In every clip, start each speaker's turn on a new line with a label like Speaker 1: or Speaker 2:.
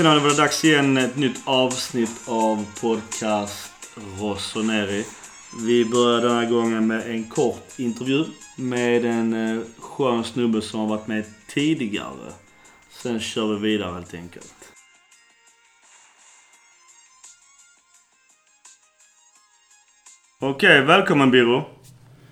Speaker 1: Tjena, det var dags igen. Ett nytt avsnitt av podcast Rossoneri. Vi börjar den här gången med en kort intervju med en eh, skön snubbe som har varit med tidigare. Sen kör vi vidare helt enkelt. Okej, välkommen Biro.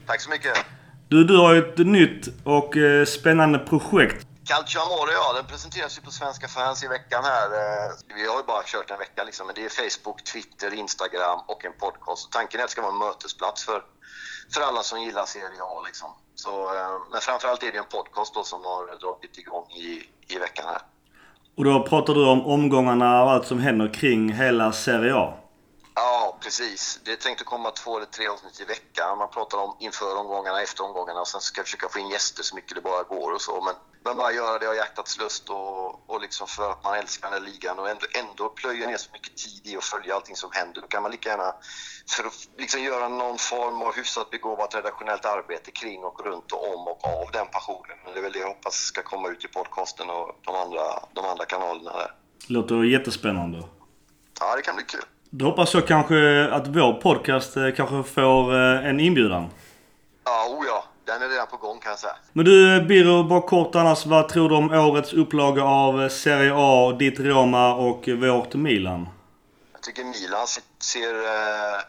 Speaker 2: Tack så mycket.
Speaker 1: Du, du har ett nytt och eh, spännande projekt.
Speaker 2: Calcio Amore, ja, den presenteras ju på Svenska fans i veckan här. Eh, vi har ju bara kört en vecka liksom, men det är Facebook, Twitter, Instagram och en podcast. Och tanken är att det ska vara en mötesplats för, för alla som gillar Serie A liksom. Så, eh, men framförallt är det en podcast då som har dragit igång i, i veckan här.
Speaker 1: Och då pratar du om omgångarna och allt som händer kring hela Serie A.
Speaker 2: Ja, precis. Det är tänkt att komma två eller tre avsnitt i veckan. Man pratar om inför omgångarna, efter omgångarna och sen ska jag försöka få in gäster så mycket det bara går och så. Men, men bara göra det av hjärtats lust och, och liksom för att man älskar den här ligan och ändå, ändå plöja ner så mycket tid i att följa allting som händer. Då kan man lika gärna, för att liksom göra någon form av hyfsat begåvat redaktionellt arbete kring och runt och om och av den passionen. Men det är väl det jag hoppas ska komma ut i podcasten och de andra, de andra kanalerna där.
Speaker 1: Låter jättespännande.
Speaker 2: Ja, det kan bli kul.
Speaker 1: Då hoppas jag kanske att vår podcast eh, kanske får eh, en inbjudan.
Speaker 2: Ja, oh ja. Den är redan på gång kan jag säga.
Speaker 1: Men du Birro, bara kort annars. Vad tror du om årets upplaga av eh, Serie A, ditt Roma och vårt Milan?
Speaker 2: Jag tycker Milan se- ser eh,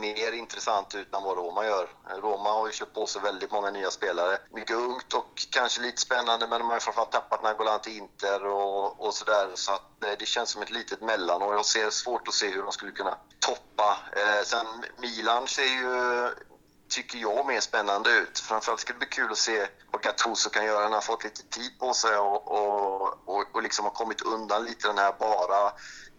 Speaker 2: mer intressant ut än vad Roma gör. Roma har ju köpt på sig väldigt många nya spelare. Mycket ungt och kanske lite spännande men de har ju framförallt tappat Nagolan till Inter och, och sådär. Så att, nej, det känns som ett litet mellan, och Jag ser svårt att se hur de skulle kunna toppa. Eh, sen Milan ser ju tycker jag, mer spännande ut. Framförallt ska det bli kul att se vad Gattuso kan göra. Han har fått lite tid på sig och, och, och, och liksom har kommit undan lite den här bara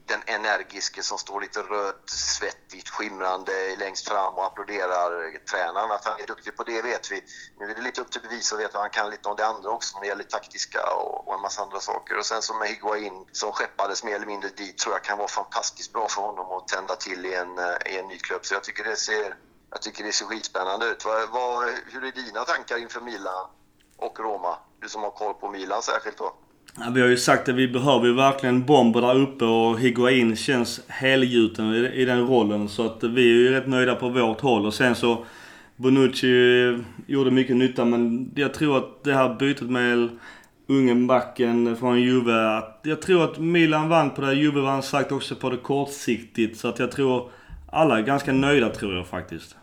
Speaker 2: den energiske som står lite röd, svettigt, skimrande längst fram och applåderar tränaren. Att han är duktig på det vet vi. Nu är det lite upp till bevis att veta att han kan lite om det andra också när det gäller taktiska och, och en massa andra saker. Och sen som med Higuain som skeppades mer eller mindre dit tror jag kan vara fantastiskt bra för honom att tända till i en, eh, i en ny klubb. Så jag tycker det ser jag tycker det ser skitspännande ut. Vad, vad, hur är dina tankar inför Milan och Roma? Du som har koll på Milan särskilt då.
Speaker 1: Ja, vi har ju sagt att vi behöver ju verkligen bomber där uppe och Higuain känns helgjuten i, i den rollen. Så att vi är ju rätt nöjda på vårt håll. Och sen så Bonucci gjorde mycket nytta men jag tror att det här bytet med ungen backen från Juve. Att jag tror att Milan vann på det. Juve vann sagt också på det kortsiktigt. Så att jag tror alla är ganska nöjda tror jag faktiskt.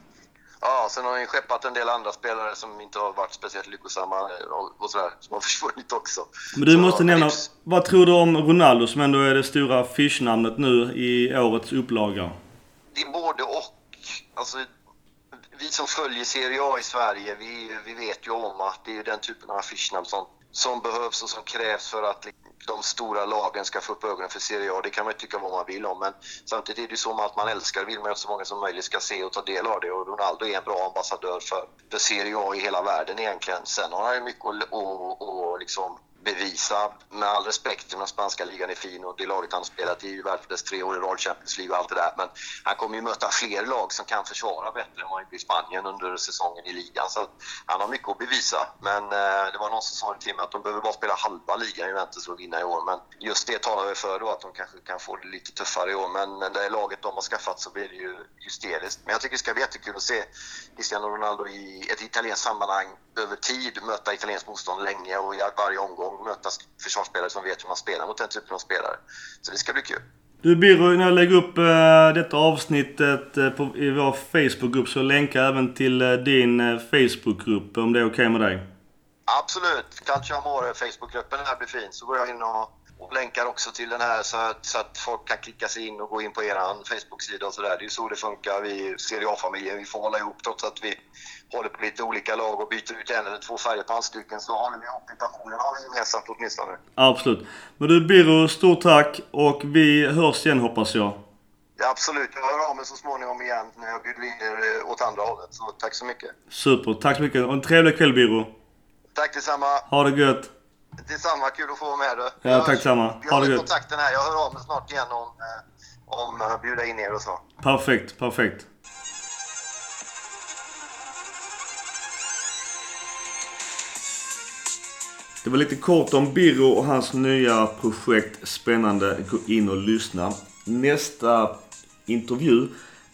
Speaker 2: Ja, sen har ni skeppat en del andra spelare som inte har varit speciellt lyckosamma och, och sådär, som har försvunnit också.
Speaker 1: Men du
Speaker 2: Så,
Speaker 1: måste nämna,
Speaker 2: Lips-
Speaker 1: vad tror du om Ronaldo som ändå är det stora affischnamnet nu i årets upplaga?
Speaker 2: Det är både och. Alltså, vi som följer Serie A i Sverige, vi, vi vet ju om att det är den typen av affischnamn som, som behövs och som krävs för att de stora lagen ska få upp ögonen för Serie A. Det kan man ju tycka vad man vill om, men samtidigt är det ju så med allt man älskar vill man ju att så många som möjligt ska se och ta del av det. Och Ronaldo är en bra ambassadör för, för Serie A i hela världen egentligen. Sen har han ju mycket att, och, och liksom bevisa, med all respekt, den spanska ligan är fin och det laget han har spelat i är ju världens tre år i rad Champions League och allt det där. Men han kommer ju möta fler lag som kan försvara bättre än vad han gjorde i Spanien under säsongen i ligan. Så att han har mycket att bevisa. Men eh, det var någon som sa till mig att de behöver bara spela halva ligan i Juventus för att vinna i år. Men just det talar väl för då att de kanske kan få det lite tuffare i år. Men, men det laget de har skaffat så blir det ju hysteriskt. Men jag tycker det ska bli jättekul att se Cristiano Ronaldo i ett italienskt sammanhang över tid möta italienskt motstånd länge och i varje omgång möta försvarsspelare som vet hur man spelar mot den typen av spelare. Så det ska bli kul.
Speaker 1: Du Birro, när jag lägger upp eh, detta avsnittet eh, på, i vår Facebookgrupp så länkar jag även till eh, din Facebookgrupp om det är okej med dig.
Speaker 2: Absolut! Calcio Amore, Facebookgruppen här blir fin. Så går jag in och, och länkar också till den här så att, så att folk kan klicka sig in och gå in på er Facebook-sida och sådär. Det är ju så det funkar. Vi Serie A-familjen, vi får hålla ihop trots att vi håller på lite olika lag och byter ut en eller två färger på handstycken så håller vi ihop i passionen har vi gemensamt åtminstone.
Speaker 1: Absolut. Men du Birro, stort tack och vi hörs igen hoppas jag.
Speaker 2: Ja, absolut, jag hör av mig så småningom igen när jag bjuder in er eh, åt andra hållet. Så tack så mycket.
Speaker 1: Super, tack så mycket och en trevlig kväll Birro.
Speaker 2: Tack detsamma.
Speaker 1: Ha det gött.
Speaker 2: Detsamma, kul att få vara med du.
Speaker 1: Ja,
Speaker 2: Jag-
Speaker 1: tack samma.
Speaker 2: Vi
Speaker 1: Ha det
Speaker 2: håller
Speaker 1: gött.
Speaker 2: kontakten här. Jag hör av mig snart igen om, eh, om att bjuda in er och så.
Speaker 1: Perfekt, perfekt.
Speaker 3: Det var lite kort om Birro och hans nya projekt. Spännande. Gå in och lyssna. Nästa intervju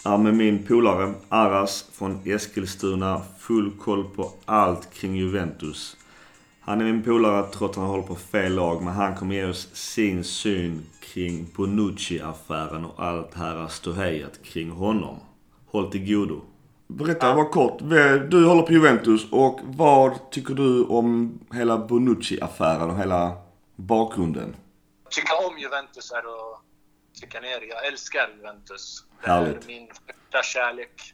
Speaker 3: är med min polare Aras från Eskilstuna. Full koll på allt kring Juventus. Han är min polare trots att han håller på fel lag. Men han kommer ge oss sin syn kring Bonucci-affären och allt det här ståhejet kring honom. Håll till godo. Berätta bara kort. Du håller på Juventus och vad tycker du om hela Bonucci-affären och hela bakgrunden?
Speaker 4: Tycka om Juventus är att tycka ner. Jag älskar Juventus. Det
Speaker 3: Härligt.
Speaker 4: är min första kärlek.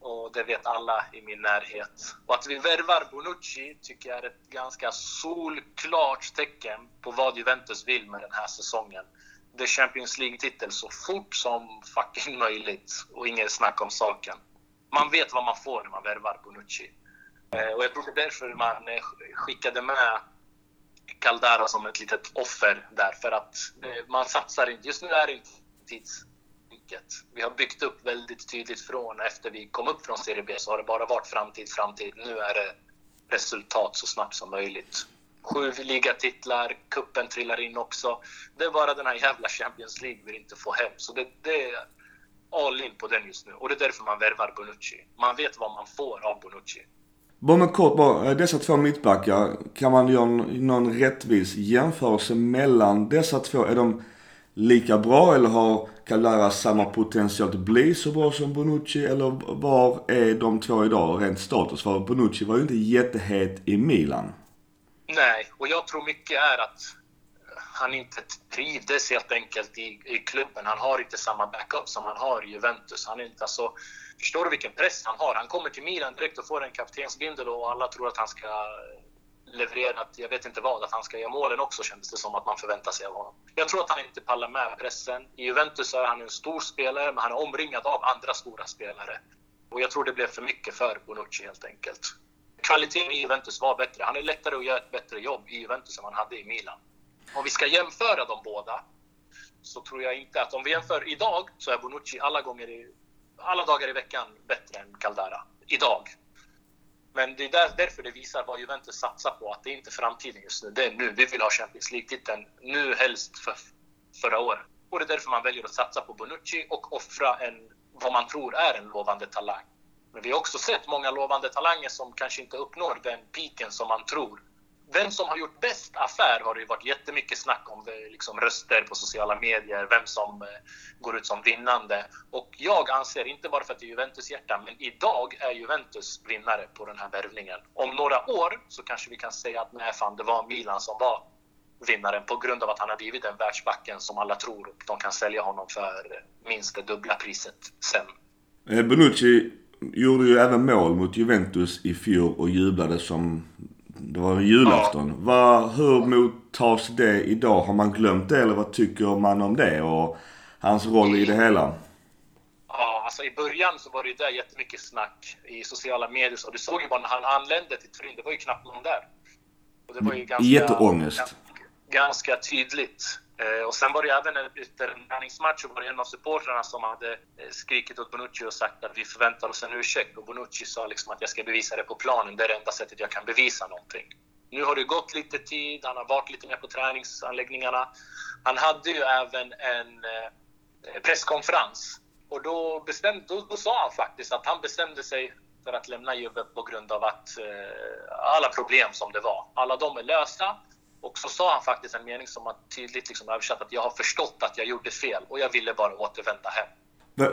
Speaker 4: Och det vet alla i min närhet. Och att vi värvar Bonucci tycker jag är ett ganska solklart tecken på vad Juventus vill med den här säsongen. Det är Champions League-titel så fort som fucking möjligt och inget snack om saken. Man vet vad man får när man värvar Bonucci. Eh, och jag tror det är därför man eh, skickade med Caldara som ett litet offer där. För att eh, man satsar inte. Just nu är det inte tidsbygget. Vi har byggt upp väldigt tydligt från efter vi kom upp från Serie B så har det bara varit framtid, framtid. Nu är det resultat så snabbt som möjligt. Sju ligatitlar, kuppen trillar in också. Det är bara den här jävla Champions League vi inte får hem. Så det, det all in på den just nu. Och det är därför man värvar Bonucci. Man vet vad man får av Bonucci.
Speaker 3: Bara med kort bara. eh, Dessa två mittbackar. Kan man göra någon, rättvis jämförelse mellan dessa två? Är de lika bra eller har Caldara samma potential att bli så bra som Bonucci? Eller var är de två idag rent status? För Bonucci var ju inte jättehet i Milan.
Speaker 4: Nej, och jag tror mycket är att han inte trivdes helt enkelt i, i klubben. Han har inte samma backup som han har i Juventus. Han är inte, alltså, förstår du vilken press han har? Han kommer till Milan direkt och får en kaptensbindel och alla tror att han ska leverera, jag vet inte vad, att han ska göra målen också kändes det som att man förväntar sig av honom. Jag tror att han inte pallar med pressen. I Juventus är han en stor spelare, men han är omringad av andra stora spelare. Och jag tror det blev för mycket för Bonucci helt enkelt. Kvaliteten i Juventus var bättre. Han är lättare att göra ett bättre jobb i Juventus än han hade i Milan. Om vi ska jämföra de båda så tror jag inte att om vi jämför idag så är Bonucci alla gånger i, alla dagar i veckan bättre än Caldara. Idag. Men det är där, därför det visar vad Juventus satsar på. Att det är inte framtiden just nu. Det är nu. Vi vill ha Champions League-titeln. Nu helst för förra året. Och det är därför man väljer att satsa på Bonucci och offra en, vad man tror är en lovande talang. Men vi har också sett många lovande talanger som kanske inte uppnår den piken som man tror. Vem som har gjort bäst affär har det ju varit jättemycket snack om. Eh, liksom röster på sociala medier, vem som eh, går ut som vinnande. Och jag anser, inte bara för att det är Juventus hjärta, men idag är Juventus vinnare på den här värvningen. Om några år så kanske vi kan säga att nej fan, det var Milan som var vinnaren på grund av att han har blivit den världsbacken som alla tror och de kan sälja honom för minst det dubbla priset sen.
Speaker 3: Eh, Bonucci gjorde ju även mål mot Juventus i fjol och jublade som det var julafton. Vad, hur mottas det idag? Har man glömt det eller vad tycker man om det och hans roll i det hela?
Speaker 4: Ja, alltså i början så var det ju där jättemycket snack i sociala medier. Så du såg ju bara när han anlände till Turin, det var ju knappt någon där. Och det var ju ganska,
Speaker 3: Jätteångest.
Speaker 4: Ganska, ganska tydligt. Eh, och sen var det ju även efter en träningsmatch så var det en av supportrarna som hade eh, skrikit åt Bonucci och sagt att vi förväntar oss en ursäkt. Och Bonucci sa liksom att jag ska bevisa det på planen. Det är det enda sättet jag kan bevisa någonting. Nu har det gått lite tid, han har varit lite mer på träningsanläggningarna. Han hade ju även en eh, presskonferens. Och då, bestämde, då, då sa han faktiskt att han bestämde sig för att lämna Juve på grund av att eh, alla problem som det var. Alla de är lösta. Och så sa han faktiskt en mening som har tydligt liksom översatt att jag har förstått att jag gjorde fel och jag ville bara återvända hem.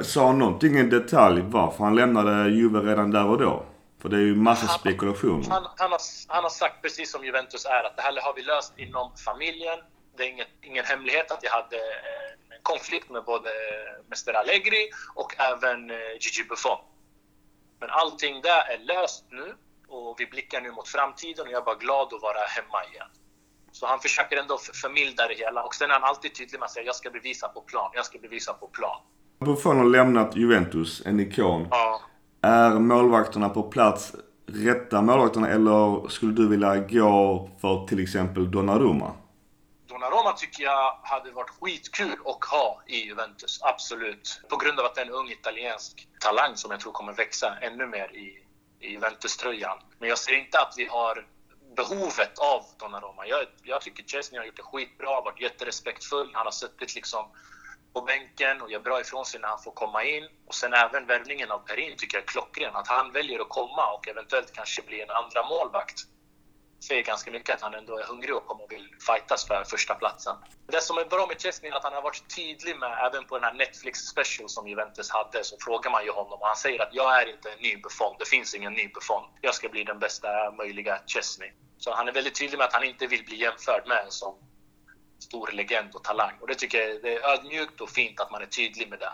Speaker 3: Sa han någonting i detalj varför han lämnade Juve redan där och då? För det är ju massa
Speaker 4: Han-
Speaker 3: spekulationer.
Speaker 4: Han, han, har, han har sagt precis som Juventus är att det här har vi löst inom familjen. Det är inget, ingen hemlighet att jag hade eh, en konflikt med både Mr Allegri och även eh, Gigi Buffon. Men allting där är löst nu och vi blickar nu mot framtiden och jag är bara glad att vara hemma igen. Så han försöker ändå förmilda det hela och sen är han alltid tydlig med att säga jag ska bevisa på plan, jag ska bevisa på plan.
Speaker 3: Buffon har lämnat Juventus, en ikon.
Speaker 4: Ja.
Speaker 3: Är målvakterna på plats rätta målvakterna eller skulle du vilja gå för till exempel Donnarumma?
Speaker 4: Donnarumma tycker jag hade varit skitkul att ha i Juventus, absolut. På grund av att det är en ung italiensk talang som jag tror kommer växa ännu mer i, i Juventus-tröjan. Men jag ser inte att vi har behovet av Donnarumma. Jag, jag tycker Chesney har gjort det skitbra, varit jätterespektfull. Han har suttit liksom på bänken och gör bra ifrån sig när han får komma in. Och sen även värvningen av Perin tycker jag är klockren. Att han väljer att komma och eventuellt kanske bli en andra målvakt säger ganska mycket att han ändå är hungrig och kommer och vill fightas för första platsen. Det som är bra med Chesney är att han har varit tydlig med, även på den här Netflix special som Juventus hade, så frågar man ju honom och han säger att jag är inte en ny Buffon, det finns ingen ny Buffon. Jag ska bli den bästa möjliga Chesney. Så han är väldigt tydlig med att han inte vill bli jämförd med en sån stor legend och talang. Och det tycker jag det är ödmjukt och fint att man är tydlig med det.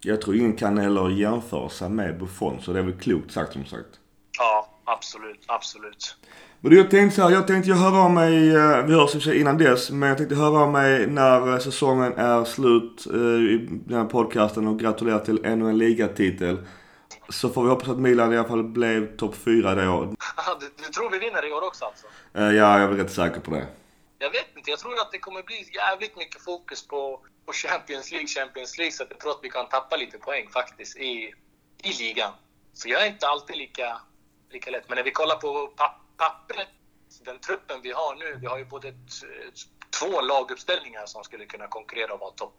Speaker 1: Jag tror ingen kan heller jämföra sig med Buffon, så det är väl klokt sagt som sagt.
Speaker 4: Ja, absolut, absolut.
Speaker 1: Men jag tänkte så här, jag tänkte höra av mig, eh, vi hörs i och innan dess, men jag tänkte höra av mig när eh, säsongen är slut eh, i den här podcasten och gratulera till ännu en ligatitel. Så får vi hoppas att Milan i alla fall blev topp 4 det året.
Speaker 4: du, du tror vi vinner i år också alltså?
Speaker 1: Ja, jag är väl rätt säker på det.
Speaker 4: Jag vet inte, jag tror att det kommer bli jävligt mycket fokus på, på Champions League, Champions League, så jag tror att vi kan tappa lite poäng faktiskt i, i ligan. Så jag är inte alltid lika, lika lätt. Men när vi kollar på papp pappret, den truppen vi har nu, vi har ju både två laguppställningar som skulle kunna konkurrera och vara topp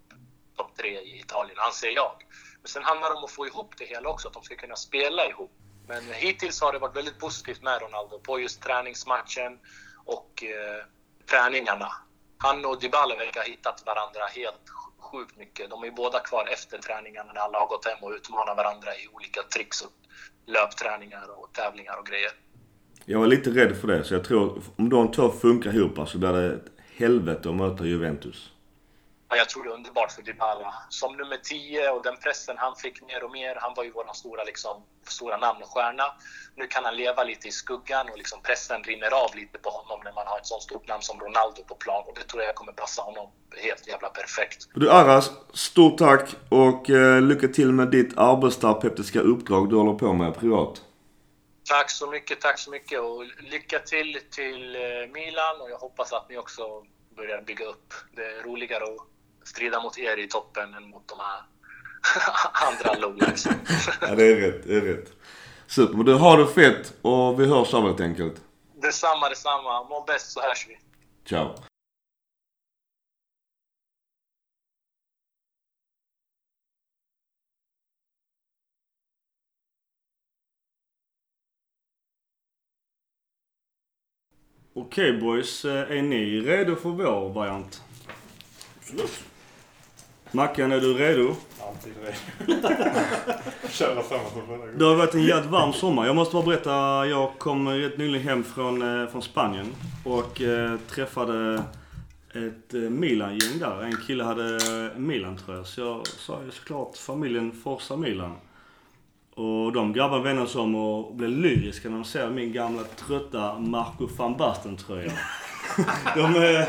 Speaker 4: top tre i Italien, anser jag. Men sen handlar det om att få ihop det hela också, att de ska kunna spela ihop. Men hittills har det varit väldigt positivt med Ronaldo på just träningsmatchen och eh, träningarna. Han och Dybala verkar ha hittat varandra helt sjukt mycket. De är båda kvar efter träningarna när alla har gått hem och utmanar varandra i olika tricks och löpträningar och tävlingar och grejer.
Speaker 1: Jag var lite rädd för det. Så jag tror om de två funkar ihop så blir det ett helvete att möta Juventus.
Speaker 4: Ja, jag tror det är underbart för Dybala. Som nummer 10 och den pressen han fick mer och mer. Han var ju vår stora, liksom, stora namn och stjärna. Nu kan han leva lite i skuggan och liksom pressen rinner av lite på honom när man har ett sånt stort namn som Ronaldo på plan. Och det tror jag kommer passa honom helt jävla perfekt.
Speaker 1: Du Aras, stort tack och eh, lycka till med ditt arbetsterapeutiska uppdrag du håller på med privat.
Speaker 4: Tack så mycket, tack så mycket och lycka till till eh, Milan och jag hoppas att ni också börjar bygga upp. Det är roligare att strida mot er i toppen än mot de här andra lowlights.
Speaker 1: ja, det är rätt, det är rätt. Super, men du har det fett och vi hörs av helt enkelt.
Speaker 4: Detsamma, detsamma. Må bäst så hörs vi.
Speaker 1: Ciao. Okej okay, boys, eh, är ni redo för vår variant?
Speaker 5: Absolut.
Speaker 1: Mackan, är du redo?
Speaker 5: Alltid redo. Köra samma som förra gången.
Speaker 1: Det har varit en jävligt varm sommar. Jag måste bara berätta, jag kom rätt nyligen hem från, eh, från Spanien och eh, träffade ett eh, Milan-gäng där. En kille hade Milan-tröja. Så jag sa ju såklart familjen Forza Milan. Och de grabbarna vände sig om och blev lyriska när de ser min gamla trötta Marco van Basten-tröja. de, eh,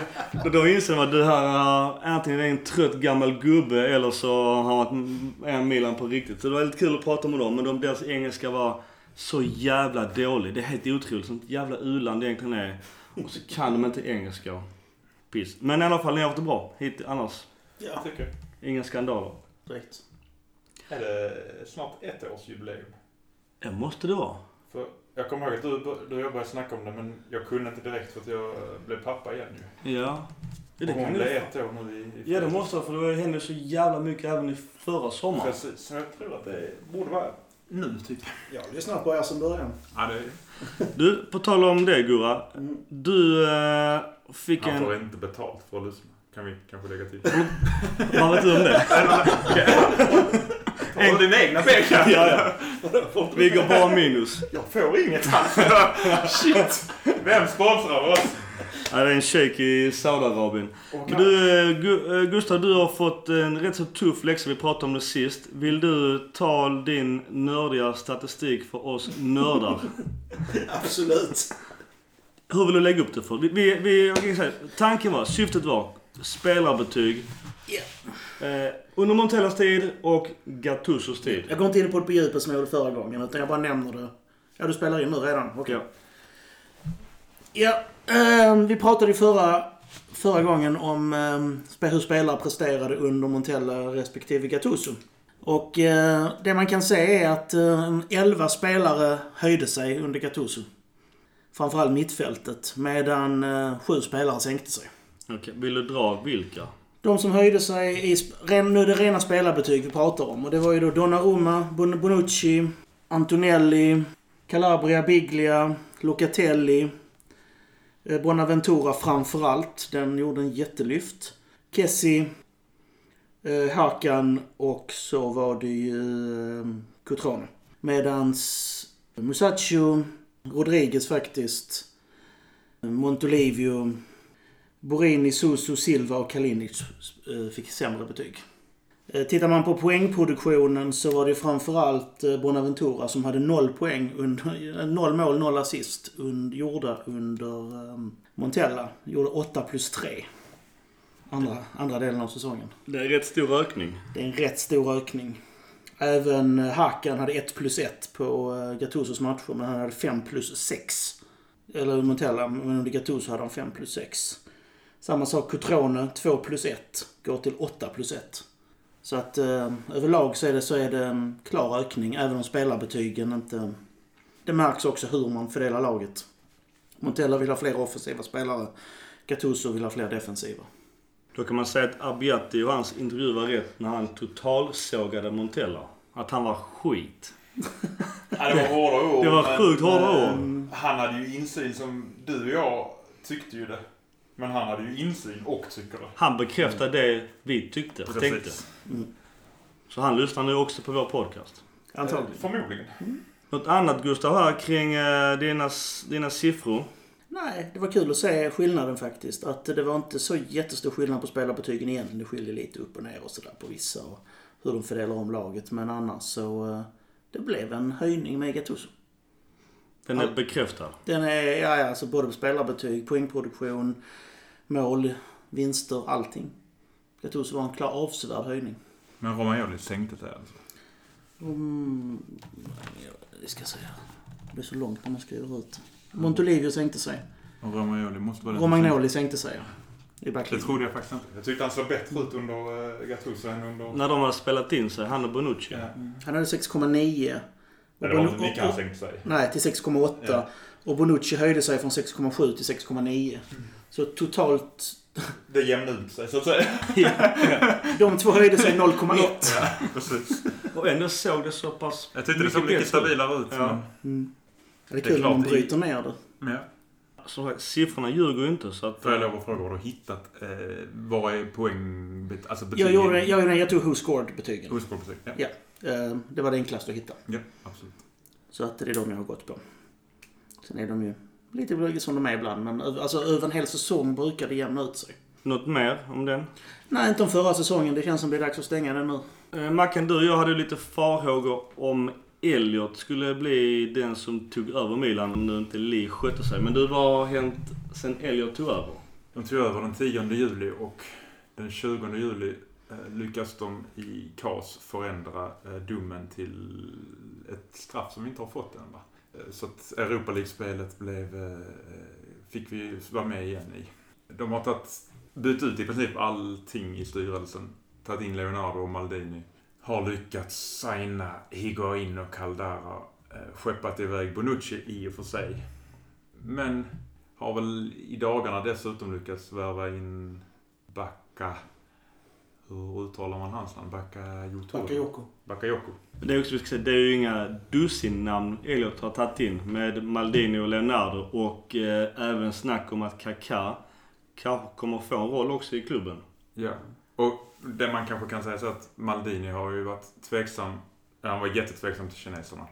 Speaker 1: då inser att det här antingen är en trött gammal gubbe eller så har han en Milan på riktigt. Så det var lite kul att prata med dem. Men de, deras engelska var så jävla dålig. Det är helt otroligt. Sånt jävla u-land egentligen är. Och så kan de inte engelska. Piss. Men i alla fall, ni har haft det bra. Hit, annars.
Speaker 5: Ja, tycker
Speaker 1: Inga skandaler.
Speaker 5: Direkt. Är det snart ett års jubileum?
Speaker 1: Det måste det vara.
Speaker 5: För jag kommer ihåg att du, du och jag började snacka om det men jag kunde inte direkt för att jag blev pappa igen ju.
Speaker 1: Ja.
Speaker 5: Ja, det och hon blev ett år nu i, i
Speaker 1: Ja det måste det för det hände så jävla mycket även i förra sommaren.
Speaker 5: Precis, så jag tror att det borde vara nu typ.
Speaker 6: Jag har lyssnat på er sen början.
Speaker 5: Ja, det...
Speaker 1: Du, på tal om det Gurra. Mm. Du äh, fick
Speaker 5: Han
Speaker 1: en...
Speaker 5: Han får inte betalt för att lyssna. Kan vi kanske lägga till.
Speaker 1: Vad vet du om det?
Speaker 5: En... din egna pengar.
Speaker 1: ja, ja. Vi går bara minus.
Speaker 5: Jag får inget alls. Shit. Vem sponsrar oss?
Speaker 1: Ja, det är en shake i Saudiarabien. Men du, Gustav, du har fått en rätt så tuff läxa. Vi pratade om det sist. Vill du ta din nördiga statistik för oss nördar?
Speaker 6: Absolut.
Speaker 1: Hur vill du lägga upp det för? Vi, vi, vi, jag kan säga, tanken var, syftet var spelarbetyg. Yeah. Eh, under Montellas tid och Gattusos tid.
Speaker 6: Jag går inte in på det på djupet som jag gjorde förra gången. Utan jag bara nämner det. Ja, du spelar in nu redan? Okej. Okay. Ja. eh, vi pratade ju förra, förra gången om eh, hur spelare presterade under Montella respektive Gattuso. Och eh, det man kan se är att eh, 11 spelare höjde sig under Gattuso. framförallt mittfältet. Medan eh, sju spelare sänkte sig.
Speaker 1: Okej, Vill du dra vilka?
Speaker 6: De som höjde sig i... Nu är det rena spelarbetyg vi pratar om. Och det var ju då Donnarumma, Bonucci, Antonelli, Calabria, Biglia, Locatelli. Eh, Bonaventura framförallt. Den gjorde en jättelyft. Kessi, eh, Hakan och så var det ju eh, Cutrone. Medans Musacho, Rodriguez faktiskt, eh, Montolivio, Borini, Susu, Silva och Kalinic eh, fick sämre betyg. Eh, Tittar man på poängproduktionen så var det framförallt eh, Bonaventura som hade noll poäng, under, noll mål, noll assist und, gjorda under um, Montella. Gjorde 8 plus 3. Andra, andra delen av säsongen.
Speaker 1: Det är rätt stor ökning.
Speaker 6: Det är en rätt stor ökning. Även Hakan hade 1 plus 1 på Gattusos matcher, men han hade 5 plus 6. Eller Montella, men under Gattuso hade han 5 plus 6. Samma sak Cutrone, 2 plus 1 går till 8 plus 1. Så att eh, överlag så är, det, så är det en klar ökning, även om spelarbetygen inte... Det märks också hur man fördelar laget. Montella vill ha fler offensiva spelare. Gattuso vill ha fler defensiva.
Speaker 1: Då kan man säga att Abbiati och hans intervju var rätt när han totalsågade Montella. Att han var skit.
Speaker 5: Ja, det var hårda ord.
Speaker 1: Det var sjukt hårda
Speaker 5: eh,
Speaker 1: ord.
Speaker 5: Han hade ju insyn som du och jag tyckte ju det. Men han hade ju insyn och tycker det.
Speaker 1: Han bekräftade det vi tyckte och tänkte.
Speaker 5: Precis.
Speaker 1: Så han lyssnar nu också på vår podcast.
Speaker 6: Antagligen.
Speaker 5: Eh, Förmodligen.
Speaker 1: Något annat Gustav här kring eh, dina, dina siffror?
Speaker 6: Nej, det var kul att se skillnaden faktiskt. Att det var inte så jättestor skillnad på spelarbetygen egentligen. Det skiljer lite upp och ner och sådär på vissa och hur de fördelar om laget. Men annars så... eh, Det blev en höjning med Gattuso.
Speaker 1: Den är bekräftad.
Speaker 6: Den är, ja, ja, alltså både på spelarbetyg, poängproduktion, mål, vinster, allting. Gattuso var en klar avsevärd höjning.
Speaker 5: Men Romagnoli sänkte det alltså.
Speaker 6: Mm, det ska jag säga. Det blir så långt när man skriver ut. Montolivio sänkte sig.
Speaker 5: Och Romagnoli måste vara den
Speaker 6: Romagnoli sänkte sig, ja. I.
Speaker 5: Det trodde jag faktiskt inte. Jag tyckte han såg bättre ut under uh, Gattuso än under...
Speaker 1: När de hade spelat in sig, han och Bonucci.
Speaker 5: Ja.
Speaker 6: Han hade 6,9. Och
Speaker 5: Men det var inte mycket han sänkte sig.
Speaker 6: Nej, till 6,8.
Speaker 5: Ja.
Speaker 6: Och Bonucci höjde sig från 6,7 till 6,9. Så totalt...
Speaker 5: Det jämnade ut sig så att säga.
Speaker 6: De två höjde sig 0,1.
Speaker 5: Ja, precis.
Speaker 1: Och ändå såg det så pass
Speaker 5: Jag tyckte det såg
Speaker 1: mycket
Speaker 5: stabilare ut.
Speaker 1: Ja.
Speaker 6: Mm. Det är
Speaker 5: Det är
Speaker 6: kul när
Speaker 5: klart
Speaker 6: man
Speaker 5: i-
Speaker 6: bryter ner det.
Speaker 5: Ja.
Speaker 1: Som sagt, siffrorna ljuger ju inte så att...
Speaker 5: Får jag lov att fråga, har du hittat... Eh, vad är poäng... Alltså?
Speaker 6: Jag gjorde, jag, gjorde, jag tog Who Scored-betygen.
Speaker 5: Oskolbetyg? Ja.
Speaker 6: Ja. Eh, Det var det enklaste att hitta.
Speaker 5: ja, absolut.
Speaker 6: Så att det är de jag har gått på. Sen är de ju lite blyga som de är ibland. Men alltså, över en hel säsong brukar det jämna ut sig.
Speaker 1: Något mer om den?
Speaker 6: Nej, inte om förra säsongen. Det känns som det är dags att stänga den nu.
Speaker 1: Eh, Mackan, du och jag hade ju lite farhågor om Elliot skulle bli den som tog över Milan om nu inte Lee skötte sig. Men du, vad har hänt sen Elliot tog över?
Speaker 5: De tog över den 10 juli och den 20 juli eh, lyckas de i KAS förändra eh, domen till ett straff som vi inte har fått än. Va? Eh, så att Europa League-spelet blev, eh, fick vi vara med igen i. De har tagit, bytt ut i princip allting i styrelsen. Tagit in Leonardo och Maldini. Har lyckats signa Higuain och Caldara. Eh, skeppat iväg Bonucci i och för sig. Men har väl i dagarna dessutom lyckats värva in Bacca. Hur uttalar man hans namn? Bakayoko?
Speaker 6: Bakayoko.
Speaker 5: Bakayoko.
Speaker 1: Det är också, ska säga, det är ju inga dussinnamn Elliot har tagit in med Maldini och Leonardo och eh, även snack om att Kaká kanske kommer få en roll också i klubben.
Speaker 5: Ja. Och det man kanske kan säga så att Maldini har ju varit tveksam. Han var jättetveksam till kineserna.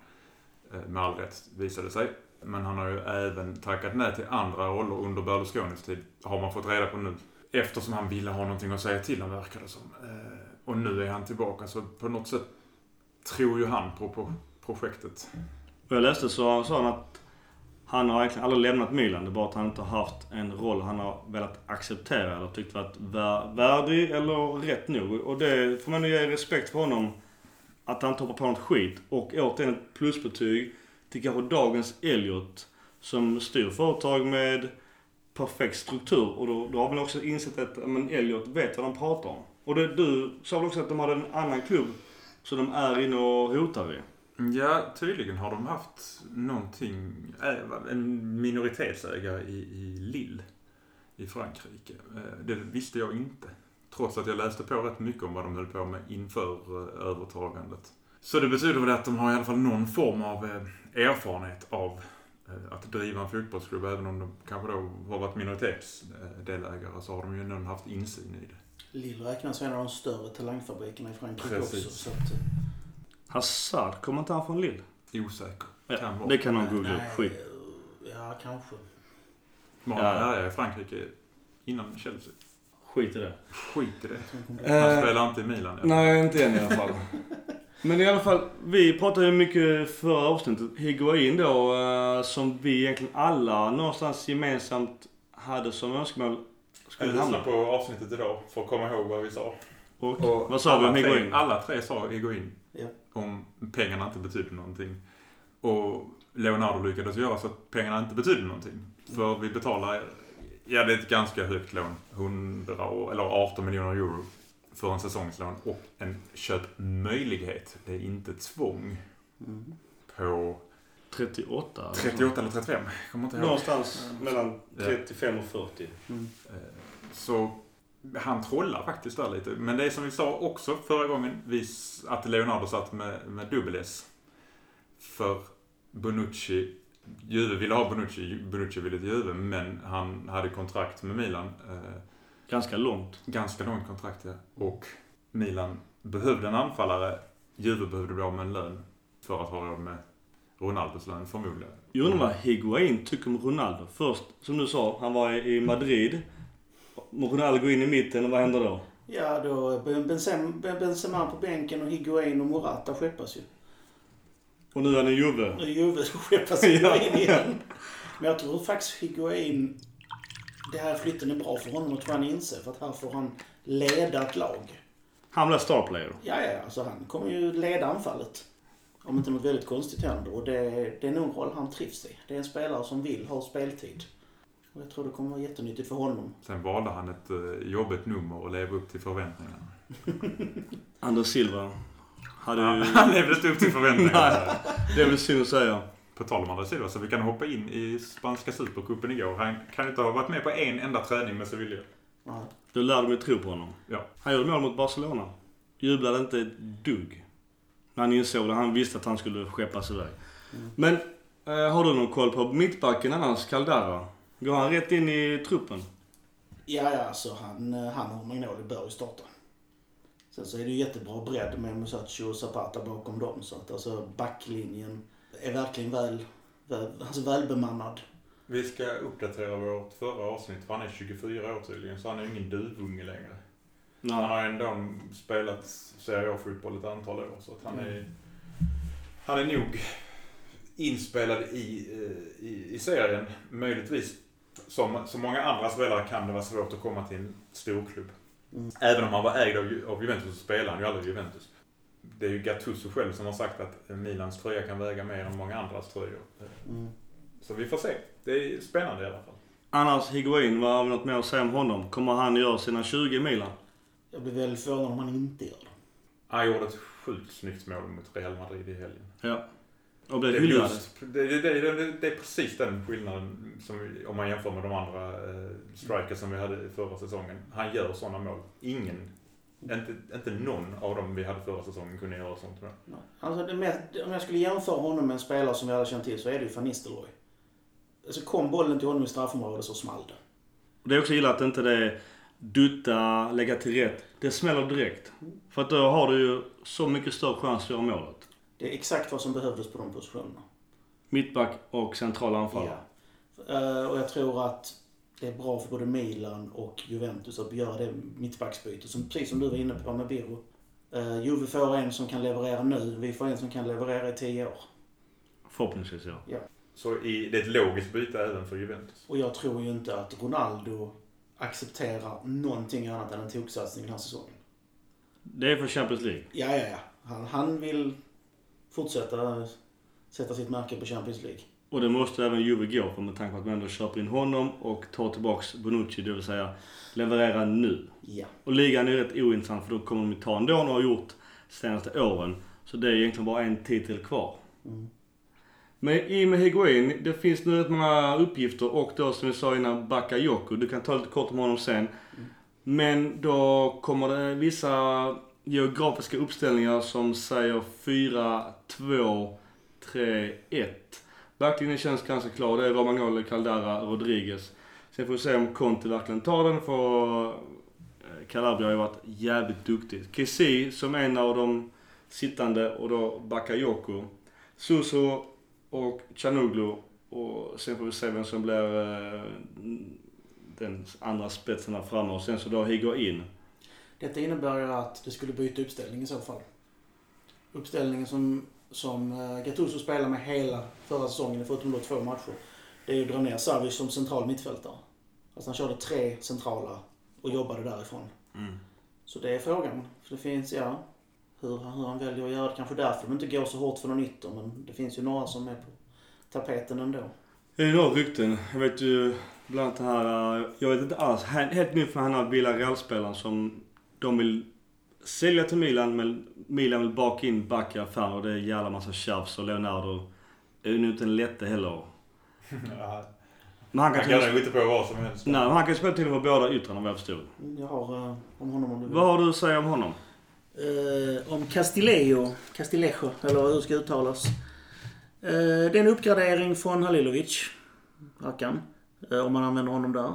Speaker 5: Eh, Med all rätt visade sig. Men han har ju även tackat nej till andra roller under Berlusconis tid. Har man fått reda på nu. Eftersom han ville ha någonting att säga till om verkar det som. Eh, och nu är han tillbaka. Så på något sätt tror ju han på, på projektet.
Speaker 1: Och jag läste så sa han att han har egentligen aldrig lämnat Milan. Det är bara att han inte har haft en roll han har velat acceptera eller tyckt varit värdig eller rätt nog. Och det får man ju ge respekt för honom. Att han inte hoppar på något skit. Och återigen ett plusbetyg till kanske dagens Elliot. Som styr företag med perfekt struktur. Och då, då har man också insett att men Elliot vet vad de pratar om. Och det, du sa väl också att de hade en annan klubb som de är inne och hotar i?
Speaker 5: Ja, tydligen har de haft någonting, eh, en minoritetsägare i, i Lille i Frankrike. Eh, det visste jag inte. Trots att jag läste på rätt mycket om vad de höll på med inför eh, övertagandet. Så det betyder väl att de har i alla fall någon form av erfarenhet av att driva en fotbollsklubb. Även om de kanske då har varit minoritetsdelägare så har de ju ändå haft insyn i det.
Speaker 6: Lille räknas en av de större talangfabrikerna i Frankrike
Speaker 5: Precis.
Speaker 6: också. Så att, eh,
Speaker 1: Hazard, kommer inte han från Lille?
Speaker 5: Osäker.
Speaker 1: Ja,
Speaker 5: Kan
Speaker 1: det kan någon googla upp.
Speaker 6: nej,
Speaker 1: Skit.
Speaker 6: eh, Ja, kanske.
Speaker 5: Många
Speaker 1: Ja.
Speaker 5: i Frankrike innan Chelsea.
Speaker 1: Skit i det.
Speaker 5: Skit i det. Han
Speaker 1: Eh,
Speaker 5: spelar inte i Milan.
Speaker 1: Nej, inte än i alla fall. Men i alla fall, vi pratade ju mycket förra avsnittet. Higuain då, eh, som vi egentligen alla någonstans gemensamt hade som önskemål skulle hamna.
Speaker 5: på avsnittet idag för att komma ihåg vad vi sa.
Speaker 1: Och,
Speaker 5: Och
Speaker 1: vad sa vi om
Speaker 5: alla tre-
Speaker 1: Higuain?
Speaker 5: Alla tre sa Higuain.
Speaker 6: Ja.
Speaker 5: Om pengarna inte betydde någonting. Och Leonardo lyckades göra så att pengarna inte betydde någonting. För vi betalar, ja det är ett ganska högt lån. 100, och- eller 18 miljoner euro för en säsongslån och en köpmöjlighet. Det är inte tvång.
Speaker 6: Mm.
Speaker 5: På
Speaker 1: 38? eller så.
Speaker 5: 38 eller 35. Jag kommer inte ihåg.
Speaker 1: Någonstans mellan 35 och 40.
Speaker 5: Eh, Så han trollar faktiskt där lite. Men det är som vi sa också förra gången, att Leonardo satt med, med dubbel S. För Bonucci, Juve ville ha Bonucci, Bonucci ville till Juve, men han hade kontrakt med Milan. Eh,
Speaker 1: Ganska långt.
Speaker 5: ganska långt kontrakt ja. Och Milan behövde en anfallare. Juve behövde bli av med en lön för att ha råd med Ronaldos lön förmodligen.
Speaker 1: Jag undrar vad Higuain tycker om Ronaldo. Först, som du sa, han var i Madrid. Ronaldo går in i mitten och vad händer då?
Speaker 6: Ja, då Benzema, Benzema på bänken och Higuain och Morata skeppas ju.
Speaker 1: Och nu är han i Juve.
Speaker 6: Nu är Juve skeppas
Speaker 1: Ja.
Speaker 6: Higuain igen. Men jag tror faktiskt Higuain... Det här flytten är bra för honom och tror han inser. För att här får han leda ett lag.
Speaker 1: Han blir star player.
Speaker 6: Ja, ja, alltså han kommer ju leda anfallet. Om inte något väldigt konstigt händer. Och det, det är nog en roll han trivs i. Det är en spelare som vill ha speltid. Och jag tror det kommer vara jättenyttigt för honom.
Speaker 5: Sen valde han ett uh, jobbigt nummer och leva upp till förväntningarna.
Speaker 1: Anders Silva hade ju...
Speaker 5: Han levde inte upp till förväntningarna.
Speaker 1: Nej, det är väl synd att säga.
Speaker 5: På tal om André Silva, så vi kan hoppa in i spanska supercupen igår. Han kan inte ha varit med på en enda träning med Sevilla.
Speaker 1: Du lärde mig tro på honom.
Speaker 5: Ja.
Speaker 1: Han gjorde mål mot Barcelona. Jublade inte ett dugg. När han insåg det. Han visste att han skulle skeppas iväg. Men, eh, har du någon koll på mittbacken annars, Caldara? Går han rätt in i truppen?
Speaker 6: Ja, ja, så han, eh, han och Magnoli bör ju starta. Sen så är det ju jättebra bredd med Musacho och Zapata bakom dem. Så att alltså backlinjen är verkligen väl, väl, alltså välbemannad.
Speaker 5: Vi ska uppdatera vårt förra avsnitt, för han är 24 år tydligen, så han är ju ingen duvunge längre. Han
Speaker 1: Nej.
Speaker 5: har ändå spelat Serie A-fotboll ett antal år, så att han är... Han är nog inspelad i, eh, i, i serien. Möjligtvis, som så många andra spelare kan det vara svårt att komma till en storklubb.
Speaker 6: Mm.
Speaker 5: Även om han var ägd av, av Juventus så spelar han ju aldrig Juventus. Det är ju Gattuso själv som har sagt att Milans tröja kan väga mer än många andras tröjor.
Speaker 6: Mm.
Speaker 5: Så vi får se. Det är spännande i alla fall.
Speaker 1: Annars, Higuain, vad har vi något mer att säga om honom? Kommer han göra sina 20 i Milan?
Speaker 6: Jag blir väldigt förvånad om han inte gör det.
Speaker 5: Han gjorde ett sjukt snyggt mål mot Real Madrid i helgen.
Speaker 1: Ja. Och blev
Speaker 5: Det är,
Speaker 1: hyllad.
Speaker 5: det, det, det, det, det är precis den skillnaden som om man jämför med de andra eh, strikers som vi hade i förra säsongen. Han gör sådana mål. Ingen, inte, inte någon av dem vi hade förra säsongen kunde göra sånt.
Speaker 6: Ja. Alltså det med, om jag skulle jämföra honom med en spelare som vi alla känner till så är det ju Van Nistelrooy. Alltså kom bollen till honom i straffområdet så small det.
Speaker 1: Det är också illa att inte det är dutta, lägga till rätt. Det smäller direkt. För att då har du ju så mycket större chans att göra målet.
Speaker 6: Det är exakt vad som behövdes på de positionerna.
Speaker 1: Mittback och central anfallare.
Speaker 6: Ja. Eh, och jag tror att det är bra för både Milan och Juventus att göra det mittbacksbytet. Som, precis som du var inne på med Birro. Uh, Juve får en som kan leverera nu. Vi får en som kan leverera i tio år.
Speaker 1: Förhoppningsvis ja.
Speaker 5: Så i, det är ett logiskt byte även för Juventus.
Speaker 6: Och jag tror ju inte att Ronaldo accepterar någonting annat än en toksatsning den här säsongen.
Speaker 1: Det är för Champions League.
Speaker 6: Ja, ja, ja. Han, han vill fortsätta sätta sitt märke på Champions League.
Speaker 1: Och det måste även Juve gå för med tanke på att man ändå köper in honom och tar tillbaks Bonucci, det vill säga leverera nu.
Speaker 6: Ja.
Speaker 1: Och ligan är rätt ointressant för då kommer de ta ändå och har gjort senaste åren. Så det är egentligen bara en titel kvar.
Speaker 6: Mm.
Speaker 1: Men i och med Higuain, det finns nu rätt många uppgifter och då som vi sa innan Bakayoko. Du kan ta lite kort om honom sen. Men då kommer det vissa geografiska uppställningar som säger 4, 2, 3, 1. Verkligen känns ganska klar. Det är Romagnoli, Caldara, Rodriguez. Sen får vi se om Conte verkligen tar den för eh, Calabria har ju varit jävligt duktig. Kessi som en av de sittande och då Bakayoko. Suso och Chanuglu. Och sen får vi se vem som blir eh, den andra spetsen där framme. Och sen så då Higuain.
Speaker 6: Detta innebär ju att du skulle byta uppställning i så fall. Uppställningen som, som uh, Gattuso spelade med hela förra säsongen, förutom då två matcher, det är ju att dra ner Savic som central mittfältare. Alltså han körde tre centrala och jobbade därifrån. Så det är frågan. För det finns, ja, hur, hur han väljer att göra det. Kanske därför de inte går så hårt för någon ytter, men det finns ju några som är på tapeten ändå.
Speaker 1: Det är några rykten. Jag vet ju bland annat det här, eh, jag vet inte alls, he- helt nytt för han här Villarreal-spelaren som de vill sälja till Milan men Milan vill baka in Back i affären och det är en jävla massa tjafs och Leonardo är ju inte en lätte heller.
Speaker 5: Ja,
Speaker 1: Men han kan,
Speaker 5: han kan
Speaker 1: till,
Speaker 5: nog inte på vad som helst.
Speaker 1: nej, men han kan spela till och med båda yttrarna vad jag förstod.
Speaker 6: Jag har uh, om honom om du vill.
Speaker 1: Vad har du att säga om honom?
Speaker 6: Eh, om Castillejo, Castillejo, eller hur det ska uttalas. Eh, det är en uppgradering från Halilovic, Rakan, eh, om man använder honom där.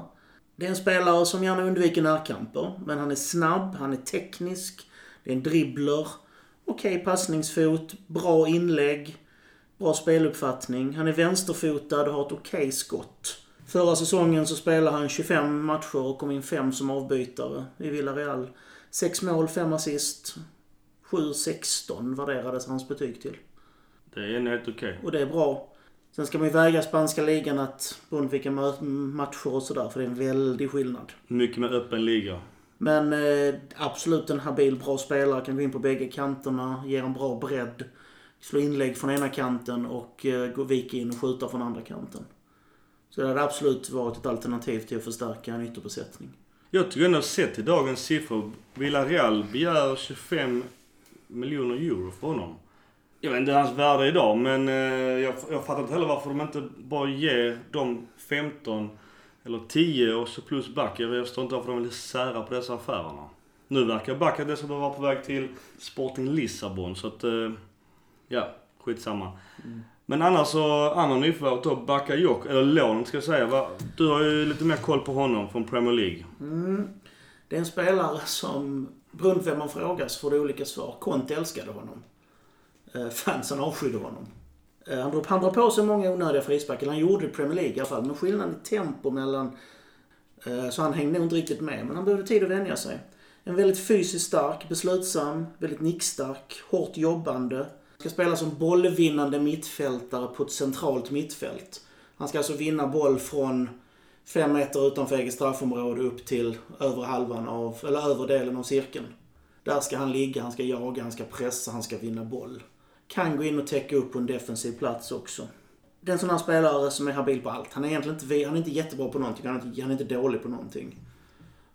Speaker 6: Det är en spelare som gärna undviker närkamper, men han är snabb, han är teknisk, det är en dribbler, okej passningsfot, bra inlägg, bra speluppfattning. Han är vänsterfotad och har ett okej skott. Förra säsongen så spelade han 25 matcher och kom in fem som avbytare i Villarreal. Sex mål, fem assist. 7-16 värderades hans betyg till.
Speaker 1: Det är helt okej.
Speaker 6: Och det är bra. Sen ska man ju väga spanska ligan att beroende vilka matcher och sådär, för det är en väldig skillnad.
Speaker 1: Mycket mer öppen liga.
Speaker 6: Men eh, absolut en habil, bra spelare. Kan gå in på bägge kanterna, ger en bra bredd. Slå inlägg från ena kanten och eh, gå vika in och skjuta från andra kanten. Så det hade absolut varit ett alternativ till att förstärka en ytterbesättning.
Speaker 1: Jag tycker ändå sett till dagens siffror. Villarreal begär 25 miljoner euro för honom. Jag vet inte hans värde idag men eh, jag, jag fattar inte heller varför de inte bara ger de 15 eller 10 och så plus back. Jag förstår inte varför de vill sära på dessa affärerna. Nu verkar Backa dessutom vara på väg till Sporting Lissabon så att... Eh, ja, skitsamma. Men annars så, andra nyförvärv då, Bakayok, eller lån ska jag säga. Va? Du har ju lite mer koll på honom från Premier League.
Speaker 6: Mm. Det är en spelare som, beroende på vem man frågar så får du olika svar. Conte älskade honom. Eh, fansen avskydde honom. Eh, han, drog, han drog på sig många onödiga frisparkar. Han gjorde det i Premier League i alla fall. Men skillnaden i tempo mellan... Eh, så han hängde nog inte riktigt med. Men han behövde tid att vänja sig. En väldigt fysiskt stark, beslutsam, väldigt nickstark, hårt jobbande. Ska spela som bollvinnande mittfältare på ett centralt mittfält. Han ska alltså vinna boll från fem meter utanför eget straffområde upp till över halvan av, eller övre delen av cirkeln. Där ska han ligga, han ska jaga, han ska pressa, han ska vinna boll. Kan gå in och täcka upp på en defensiv plats också. Det är en sån här spelare som är habil på allt. Han är egentligen inte, han är inte jättebra på någonting, han är inte, han är inte dålig på någonting.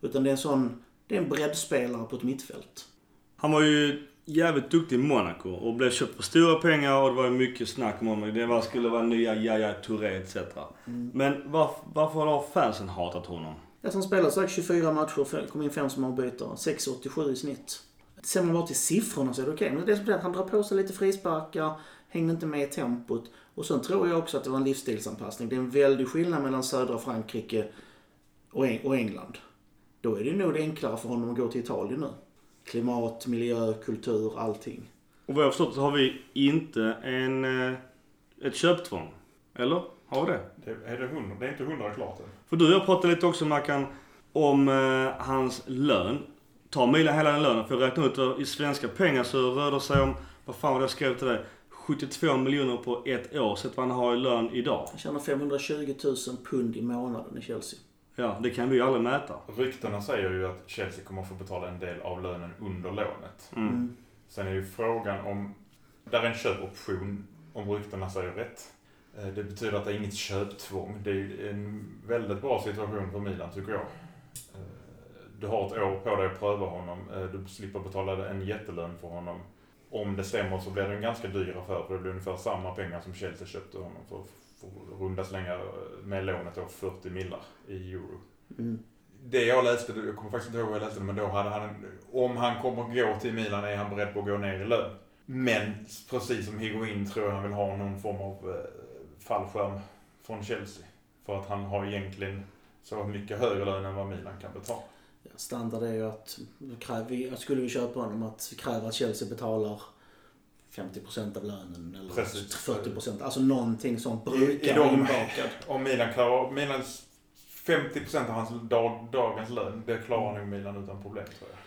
Speaker 6: Utan det är en sån, det är en breddspelare på ett mittfält.
Speaker 1: Han var ju jävligt duktig i Monaco och blev köpt för stora pengar och det var ju mycket snack om honom. Det var, skulle vara nya Yahya Touré etc. Men var, varför har fansen hatat honom?
Speaker 6: Jag som spelade sagt 24 matcher, kom in fem som avbytare. 6,87 i snitt. Ser man bara till siffrorna så är det okej. Men det är som att han drar på sig lite frisparkar, hängde inte med i tempot. Och sen tror jag också att det var en livsstilsanpassning. Det är en väldig skillnad mellan södra Frankrike och, Eng- och England. Då är det nog det enklare för honom att gå till Italien nu. Klimat, miljö, kultur, allting.
Speaker 1: Och vad jag har förstått så har vi inte en, eh, ett köptvång. Eller? Har vi det?
Speaker 5: Det, är det, 100, det är inte hundra klart än.
Speaker 1: För du och jag pratade lite också Mackan om eh, hans lön. Ta Milan hela den lönen. För jag räknade ut i svenska pengar så rör det sig om, vad fan var det jag skrev till dig? 72 miljoner på ett år. Sett vad han har i lön idag.
Speaker 6: Han tjänar 520 000 pund i månaden i Chelsea.
Speaker 1: Ja, det kan vi ju aldrig mäta.
Speaker 5: Ryktena säger ju att Chelsea kommer att få betala en del av lönen under lånet.
Speaker 1: Mm.
Speaker 5: Sen är ju frågan om... Där är en köpoption, om ryktena säger rätt. Eh, Det betyder att det är inget köptvång. Det är en väldigt bra situation för Milan, tycker jag. Eh, Du har ett år på dig att pröva honom. Eh, Du slipper betala en jättelön för honom. om det stämmer så blir det en ganska dyr affär för det blir ungefär samma pengar som Chelsea köpte honom för. För runda slänga med lånet då 40 millar i euro.
Speaker 6: Mm.
Speaker 5: Det jag läste, jag kommer faktiskt inte ihåg vad jag läste men då hade han, om han kommer gå till Milan är han beredd på att gå ner i lön. Men precis som Higuain tror jag han vill ha någon form av eh, fallskärm från Chelsea. För att han har egentligen så mycket högre lön än vad Milan kan betala.
Speaker 6: Standard är ju att, vi, skulle vi köpa honom, att vi kräver att Chelsea betalar 50% av lönen eller
Speaker 5: Precis.
Speaker 6: 40%. Alltså någonting
Speaker 5: I-
Speaker 6: brukar vara inbakat.
Speaker 5: Om Milan klarar, Milans 50% av hans dag, dagens lön, det klarar nog Milan utan problem tror jag.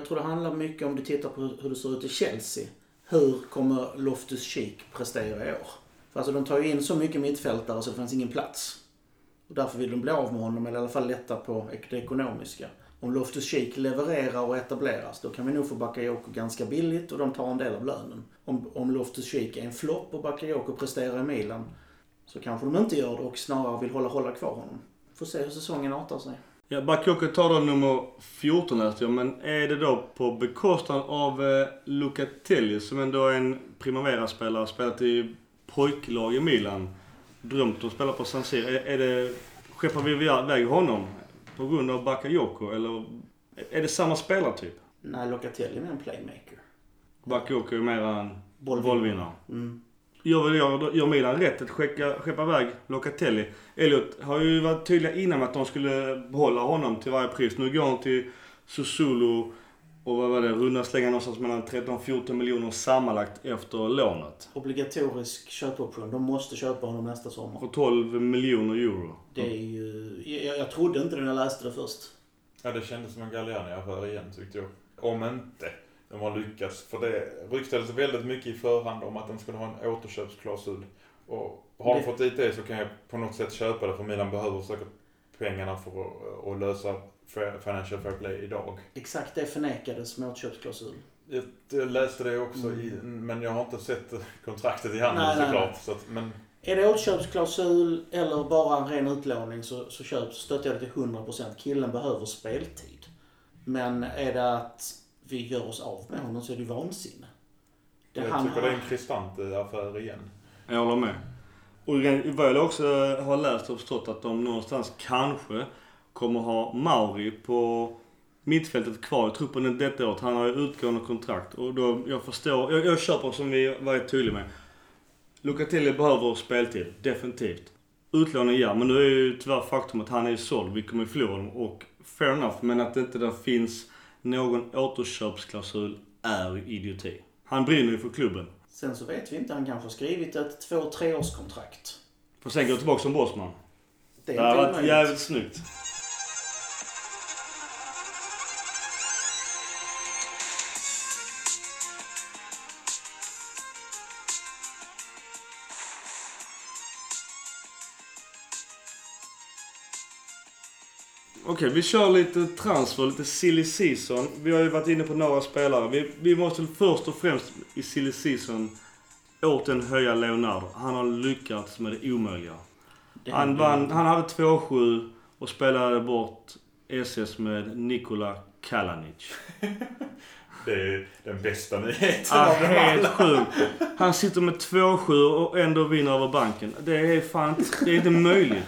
Speaker 6: Jag tror det handlar mycket om du tittar på hur det ser ut i Chelsea. Hur kommer Loftus Cheek prestera i år? För alltså de tar ju in så mycket mittfältare så det finns ingen plats. Och därför vill de bli av med honom eller i alla fall lätta på det ekonomiska. Om Loftus Cheek levererar och etableras då kan vi nog få Bakayoko ganska billigt och de tar en del av lönen. Om, om Loftus Cheek är en flopp och Bakayoko presterar i Milan så kanske de inte gör det och snarare vill hålla, hålla kvar honom. Får se hur säsongen artar sig.
Speaker 1: Ja, Bakayoko tar då nummer 14 läste jag, men är det då på bekostnad av eh, Lucatelli som ändå är en Primavera-spelare, spelat i pojklag i Milan. Drömt om att spela på San Siro. Är, är det, skeppar vi iväg honom på grund av Bakayoko eller är det samma spelartyp?
Speaker 6: Nej, Locatelli är mer en playmaker.
Speaker 1: Bakayoko är mer en Bollvinnare.
Speaker 6: Mm.
Speaker 1: Gör, väl jag, gör Milan rätt att skicka, skeppa iväg Locatelli? Elliot har ju varit tydliga innan med att de skulle behålla honom till varje pris. Nu går han till Susulu och vad var det? Runda slänga någonstans mellan 13-14 miljoner sammanlagt efter lånet.
Speaker 6: Obligatorisk köpoption. De måste köpa honom nästa sommar.
Speaker 1: För 12 miljoner euro.
Speaker 6: Det är ju... Jag, jag trodde inte det när jag läste det först.
Speaker 5: Ja, det kändes som en Galliani-affär igen tyckte jag. Om inte de har lyckats. För det ryktades väldigt mycket i förhand om att de skulle ha en återköpsklausul. Och har de
Speaker 6: Det-
Speaker 5: fått dit det så kan jag på något sätt köpa det för Milan behöver säkert pengarna för att, att lösa Financial Fair Play idag.
Speaker 6: Exakt det förnekades med återköpsklausul.
Speaker 5: Jag, jag läste det också i, men jag har inte sett kontraktet i handen
Speaker 6: Nej, nej,
Speaker 5: såklart. Så att, men
Speaker 6: Är det återköpsklausul eller bara en ren utlåning så, så köp, stöttar jag det till 100%. Killen behöver speltid. Men är det att vi gör oss av med honom så är det ju vansinne. Det
Speaker 5: jag tycker det är
Speaker 6: har-
Speaker 5: en kristant affär igen.
Speaker 1: Jag håller med. Och vad jag också har läst och förstått att de någonstans kanske kommer ha Mauri på mittfältet kvar i truppen detta året. Han har ju utgående kontrakt. Och då, jag förstår, jag, jag köper som vi var tydliga med. Lucatelli behöver speltid, definitivt. Utlåning ja, men nu är ju tyvärr faktum att han är såld. Vi kommer ju förlora honom och fair enough. Men att det inte där finns någon återköpsklausul är idioti. Han brinner ju för klubben.
Speaker 6: Sen så vet vi inte. Han kanske har skrivit ett två treårskontrakt.
Speaker 1: Får sen gå tillbaka som bossman.
Speaker 6: Det
Speaker 1: Det
Speaker 6: är
Speaker 1: hade
Speaker 6: inte
Speaker 1: varit jävligt snyggt. Okej, vi kör lite transfer, lite silly season. Vi har ju varit inne på några spelare. Vi, vi måste först och främst i silly season återigen höja Leonardo. Han har lyckats med det omöjliga. Han, vann, han hade 2-7 och spelade bort SS med Nikola Kalanic.
Speaker 5: Det är den bästa nyheten
Speaker 1: Ah,
Speaker 5: av dem
Speaker 1: helt
Speaker 5: alla.
Speaker 1: sjukt. Han sitter med 2-7 och ändå vinner över banken. Det är fan det är inte möjligt.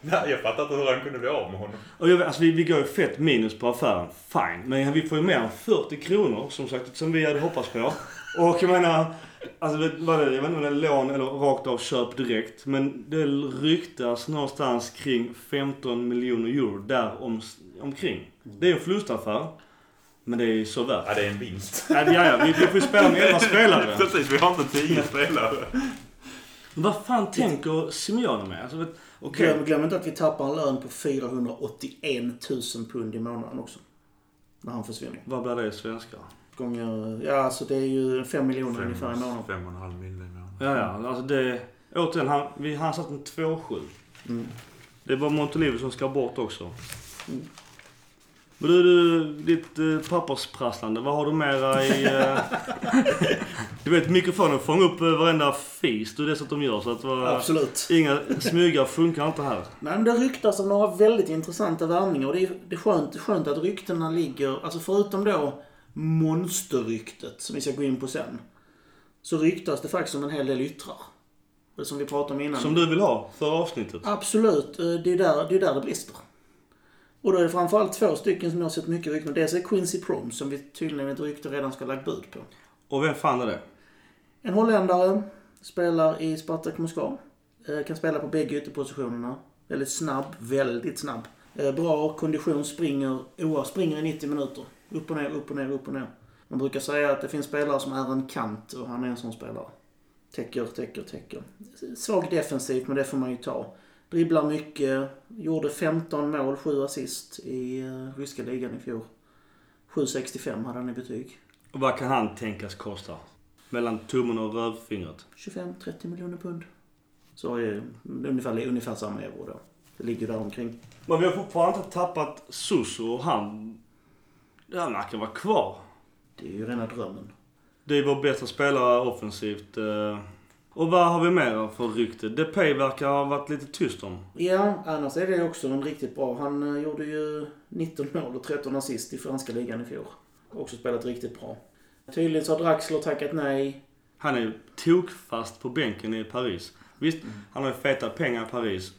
Speaker 5: Nej, jag fattar inte hur han kunde bli av med honom.
Speaker 1: Och jag, alltså, vi, vi går ju fett minus på affären. Fine. Men vi får ju mer än 40 kronor som sagt som vi hade hoppats på. Och jag menar, alltså vet, vad är det, jag vet inte om det är lån eller rakt av köp direkt. Men det ryktas någonstans kring 15 miljoner euro där om, omkring. Det är en förlustaffär. Men det är så värt.
Speaker 5: Ja, det är en vinst.
Speaker 1: Ja, ja, ja, vi, vi får ju spela med 11 spelare.
Speaker 5: Precis, vi har inte tio spelare.
Speaker 1: Men vad fan tänker Simeone med? Alltså, vet- okej.
Speaker 6: Glöm, glöm inte att vi tappar en lön på 481 000 pund i månaden också. När han försvinner.
Speaker 1: Vad blir det i svenska?
Speaker 6: Gånger... Ja, alltså det är ju 5 miljoner ungefär i månaden.
Speaker 5: Fem och en halv mille i månaden.
Speaker 1: Ja, ja. Alltså det... Återigen, han, vi, han satt en 2-7.
Speaker 6: Mm.
Speaker 1: Det var Montolivo som ska bort också. Men du, du ditt eh, pappersprasslande. Vad har du mera i... Eh... du vet, mikrofonen fångar upp eh, varenda fis du dessutom gör. Så att vad...
Speaker 6: Absolut.
Speaker 1: Inga smygar funkar inte här.
Speaker 6: Nej, men det ryktas om några väldigt intressanta värvningar och det är, det är skönt, skönt att ryktena ligger, alltså förutom då monsterryktet som vi ska gå in på sen. Så ryktas det faktiskt om en hel del yttrar. Som vi pratade om innan.
Speaker 1: Som du vill ha för avsnittet.
Speaker 6: Absolut. Eh, Det är där det, är där det brister. Och då är det framförallt två stycken som jag har sett mycket rykten Dels är Quincy Promes som vi tydligen enligt rykte redan ska ha lagt bud på.
Speaker 1: Och vem fan är det?
Speaker 6: En holländare. Spelar i Spartak Moskva. Eh, Kan spela på bägge ytterpositionerna. Väldigt snabb. Väldigt snabb. Eh, Bra kondition. Springer, oa, springer i 90 minuter. Upp och ner, upp och ner, upp och ner. Man brukar säga att det finns spelare som är en kant och han är en sån spelare. Täcker, täcker, täcker. Svag defensivt, men det får man ju ta. Dribblar mycket. Gjorde 15 mål, 7 assist i eh, ryska ligan i fjol. 7,65 hade han i betyg.
Speaker 1: Och vad kan han tänkas kosta? Mellan tummen och rövfingret.
Speaker 6: 25-30 miljoner pund. Så är det ungefär, ungefär samma euro då. Det ligger där omkring.
Speaker 1: Men vi har fortfarande inte tappat Suso och han... Han verkar vara kvar.
Speaker 6: Det är ju rena drömmen.
Speaker 1: Det är vår bästa spelare offensivt. Och vad har vi mer för rykte? Depay verkar ha varit lite tyst om.
Speaker 6: Ja, annars är det också en riktigt bra. Han eh, gjorde ju 19 mål och 13 assist i franska ligan i fjol. Också spelat riktigt bra. Tydligen så har Draxler tackat nej.
Speaker 1: Han är ju tokfast på bänken i Paris. Visst, han har ju feta pengar i Paris.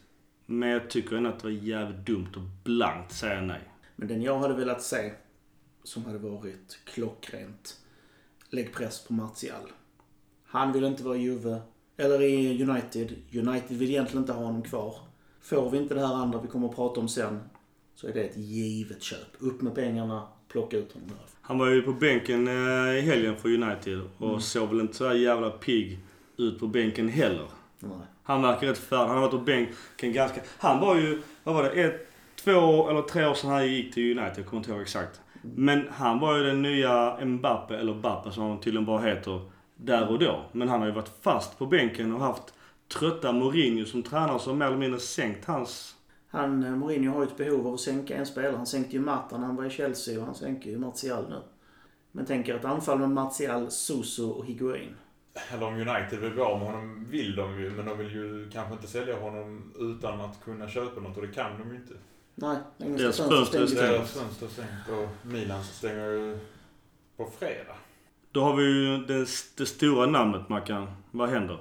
Speaker 1: Men jag tycker ändå att det var jävligt dumt och blankt säga nej.
Speaker 6: Men den jag hade velat se, som hade varit klockrent, lägg press på Martial. Han vill inte vara i Juve, eller i United. United vill egentligen inte ha honom kvar. Får vi inte det här andra vi kommer att prata om sen, så är det ett givet köp. Upp med pengarna, plocka ut honom där.
Speaker 1: Han var ju på bänken eh, i helgen för United och såg väl inte så jävla pigg ut på bänken heller.
Speaker 6: Nej.
Speaker 1: Han verkar rätt färdig. Han har varit på bänken ganska... Han var ju, vad var det, ett, två eller tre år sedan han gick till United. Jag kommer inte ihåg exakt. Men han var ju den nya Mbappe, eller Bappe som han tydligen bara heter, där och då. Men han har ju varit fast på bänken och haft trötta Mourinho som tränare som mer eller mindre sänkt hans...
Speaker 6: Han, eh, Mourinho har ju ett behov av att sänka en spelare. Han sänkte ju Mata när han var i Chelsea och han sänker ju Martial nu. Men tänker ett anfall med Martial, Suso och Higuain.
Speaker 5: Eller om United vill bli av med honom vill de ju, men de vill ju kanske inte sälja honom utan att kunna köpa något och det kan de ju inte.
Speaker 6: Nej, engelska
Speaker 1: Deras fönster är
Speaker 6: stängde ju.
Speaker 5: Deras fönster är stängt och Milan stänger ju på fredag.
Speaker 1: Då har vi ju det, det stora namnet Mackan. Vad händer?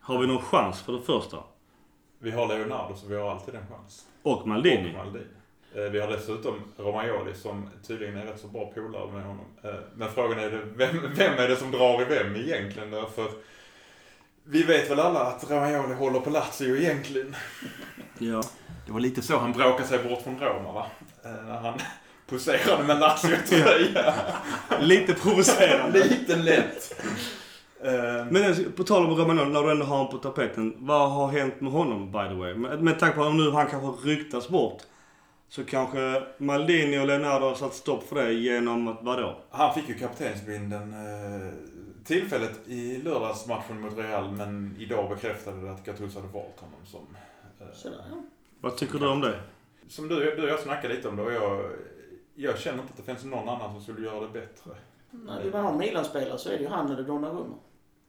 Speaker 1: Har vi någon chans för det första?
Speaker 5: Vi har Leonardo så vi har alltid en chans.
Speaker 1: Och Maldini.
Speaker 5: Och Maldini. Eh, Vi har dessutom Romagnoli som tydligen är rätt så bra polare med honom. Eh, Men frågan är vem, vem är det som drar i vem egentligen? då? För vi vet väl alla att Romagnoli håller på Lazio egentligen.
Speaker 1: Ja.
Speaker 5: Det var lite så han bråkade sig bort från Roma va? Eh, När han poserade med Lazio-tröja.
Speaker 1: Lite provocerande.
Speaker 5: lite lätt. Eh,
Speaker 1: Men eh, på tal om Romagnoli, när du ändå har honom på tapeten. Vad har hänt med honom by the way? Med, med tanke på att nu han kanske ryktas bort. Så kanske Maldini och Leonardo har satt stopp för det genom att, vadå?
Speaker 5: Han fick ju kaptensbindeln eh, tillfället i lördagsmatchen mot Real men idag bekräftade det att Gattuso hade valt honom som... Eh,
Speaker 6: Sådär, ja.
Speaker 1: Vad tycker du om det?
Speaker 5: som du, du och jag snackade lite om det och jag, jag känner inte att det finns någon annan som skulle göra det bättre.
Speaker 6: Nej, vill man ha Milan-spelare så är det ju han eller Donnarumma.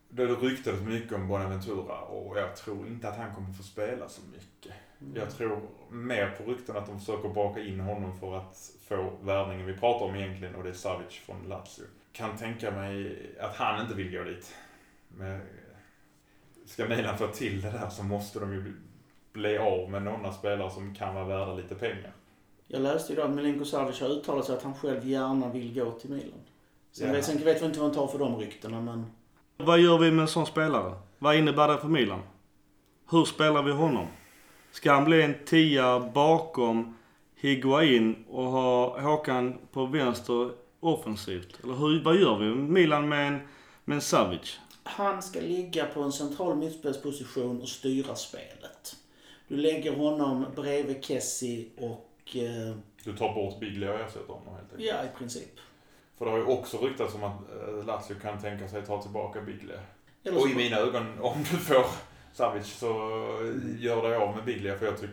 Speaker 5: Det ryktades mycket om Bonaventura och jag tror inte att han kommer få spela så mycket. Jag tror mer på rykten att de försöker baka in honom för att få värvningen vi pratar om egentligen och det är Savic från Lazio. Kan tänka mig att han inte vill gå dit. Men ska Milan få till det där så måste de ju bli- bli av med några spelare som kan vara värda lite pengar.
Speaker 6: Jag läste idag att Milenko Savic har uttalat sig att han själv gärna vill gå till Milan. Sen,
Speaker 5: Ja.
Speaker 6: vet, sen vet vi inte vad han tar för de ryktena, men...
Speaker 1: Vad gör vi med en sån spelare? Vad innebär det för Milan? Hur spelar vi honom? Ska han bli en tia bakom Higuain och ha Håkan på vänster offensivt? Eller hur, vad gör vi med Milan med en, med en Savic?
Speaker 6: Han ska ligga på en central mittspelsposition och styra spelet. Du lägger honom bredvid Kessie och... Eh,
Speaker 5: Du tar bort Biglia och ersätter honom helt enkelt.
Speaker 6: ja, i princip.
Speaker 5: För det har ju också ryktats om att eh, Lazio kan tänka sig ta tillbaka Biglia.
Speaker 6: Eller
Speaker 5: Och i mina ögon, om du får Savic så gör det av med Biglia för jag ty-